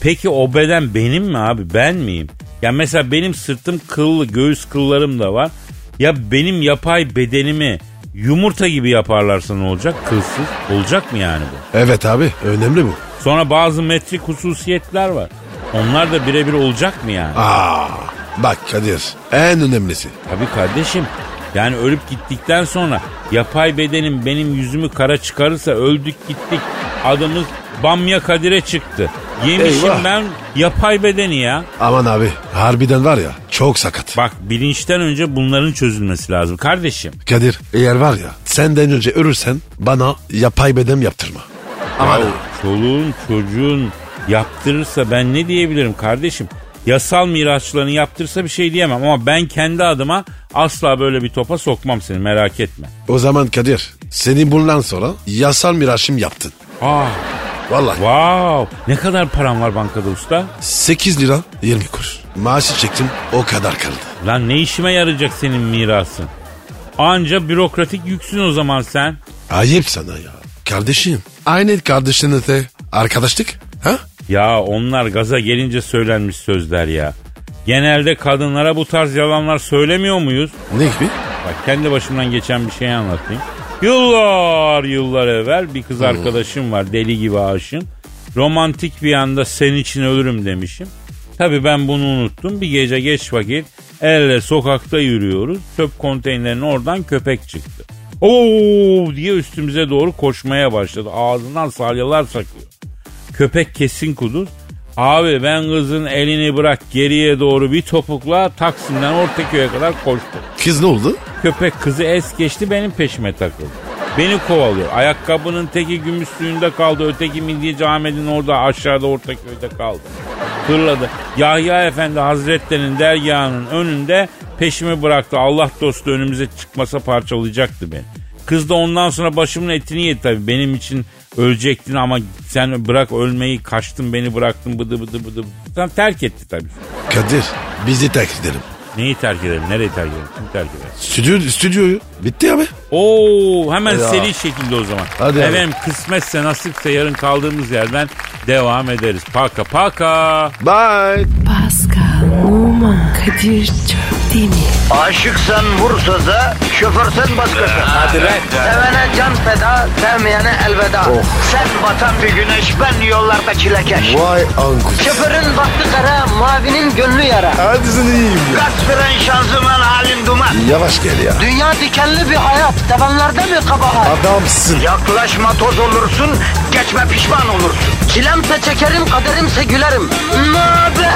Speaker 2: Peki o beden benim mi abi ben miyim? Ya mesela benim sırtım kıllı göğüs kıllarım da var. Ya benim yapay bedenimi yumurta gibi yaparlarsa ne olacak? Kılsız olacak mı yani bu?
Speaker 3: Evet abi önemli bu.
Speaker 2: Sonra bazı metrik hususiyetler var. Onlar da birebir olacak mı yani?
Speaker 3: Aa, bak Kadir en önemlisi.
Speaker 2: Tabii kardeşim. Yani ölüp gittikten sonra yapay bedenim benim yüzümü kara çıkarırsa öldük gittik. Adımız Bamya Kadir'e çıktı. Yemişim
Speaker 3: Eyvah.
Speaker 2: ben yapay bedeni ya.
Speaker 3: Aman abi harbiden var ya çok sakat.
Speaker 2: Bak bilinçten önce bunların çözülmesi lazım kardeşim.
Speaker 3: Kadir eğer var ya senden önce ölürsen bana yapay beden yaptırma. Aman
Speaker 2: Ya çoluğun çocuğun yaptırırsa ben ne diyebilirim kardeşim? Yasal mirasçılarını yaptırsa bir şey diyemem ama ben kendi adıma asla böyle bir topa sokmam seni merak etme.
Speaker 3: O zaman Kadir seni bundan sonra yasal miraşım yaptın.
Speaker 2: Aa,
Speaker 3: Vallahi
Speaker 2: wow. Ne kadar param var bankada usta?
Speaker 3: 8 lira 20 kuruş. Maaşı çektim o kadar kaldı.
Speaker 2: Lan ne işime yarayacak senin mirasın? Anca bürokratik yüksün o zaman sen.
Speaker 3: Ayıp sana ya. Kardeşim. Aynı kardeşinle de arkadaşlık. Ha?
Speaker 2: Ya onlar gaza gelince söylenmiş sözler ya. Genelde kadınlara bu tarz yalanlar söylemiyor muyuz?
Speaker 3: Ne gibi?
Speaker 2: Bak kendi başımdan geçen bir şey anlatayım. Yıllar yıllar evvel bir kız arkadaşım var deli gibi aşığım. Romantik bir anda senin için ölürüm demişim. Tabii ben bunu unuttum. Bir gece geç vakit elle sokakta yürüyoruz. Çöp konteynerinin oradan köpek çıktı. Oo diye üstümüze doğru koşmaya başladı. Ağzından salyalar sakıyor. Köpek kesin kuduz. Abi ben kızın elini bırak geriye doğru bir topukla Taksim'den Ortaköy'e kadar koştum.
Speaker 3: Kız ne oldu?
Speaker 2: Köpek kızı es geçti benim peşime takıldı. Beni kovalıyor. Ayakkabının teki gümüş suyunda kaldı. Öteki Midyeci Ahmet'in orada aşağıda Ortaköy'de kaldı. Fırladı. Yahya Efendi Hazretleri'nin dergahının önünde peşimi bıraktı. Allah dostu önümüze çıkmasa parçalayacaktı beni. Kız da ondan sonra başımın etini yedi tabii. Benim için Ölecektin ama sen bırak ölmeyi kaçtın beni bıraktın bıdı bıdı bıdı. Sen terk etti tabii.
Speaker 3: Kadir bizi terk edelim.
Speaker 2: Neyi terk edelim? Nereyi terk edelim? Kim terk eder?
Speaker 3: Stüdyo, stüdyoyu. Bitti abi.
Speaker 2: Oo hemen
Speaker 3: Ya.
Speaker 2: seri şekilde o zaman.
Speaker 3: Hadi abi.
Speaker 2: Efendim kısmetse nasipse yarın kaldığımız yerden devam ederiz. Paka paka.
Speaker 3: Bye.
Speaker 1: Pascal, Oman, Kadir çok değil mi?
Speaker 5: Aşıksan vursa da, şoförsen başkasın. Hadi Sevene can feda, sevmeyene elveda. Sen batan bir güneş, ben yollarda çilekeş.
Speaker 3: Vay anku.
Speaker 5: Şoförün baktı kara, mavinin gönlü yara.
Speaker 3: Hadi sen iyiyim ya.
Speaker 5: Kasperen şanzıman halin duman.
Speaker 3: Yavaş gel ya.
Speaker 5: Dünya dikenli bir hayat, sevenlerde mi kabahar?
Speaker 3: Adamsın.
Speaker 5: Yaklaşma toz olursun, geçme pişman olursun. Çilemse çekerim, kaderimse gülerim. Möber!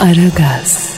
Speaker 1: Aragaz.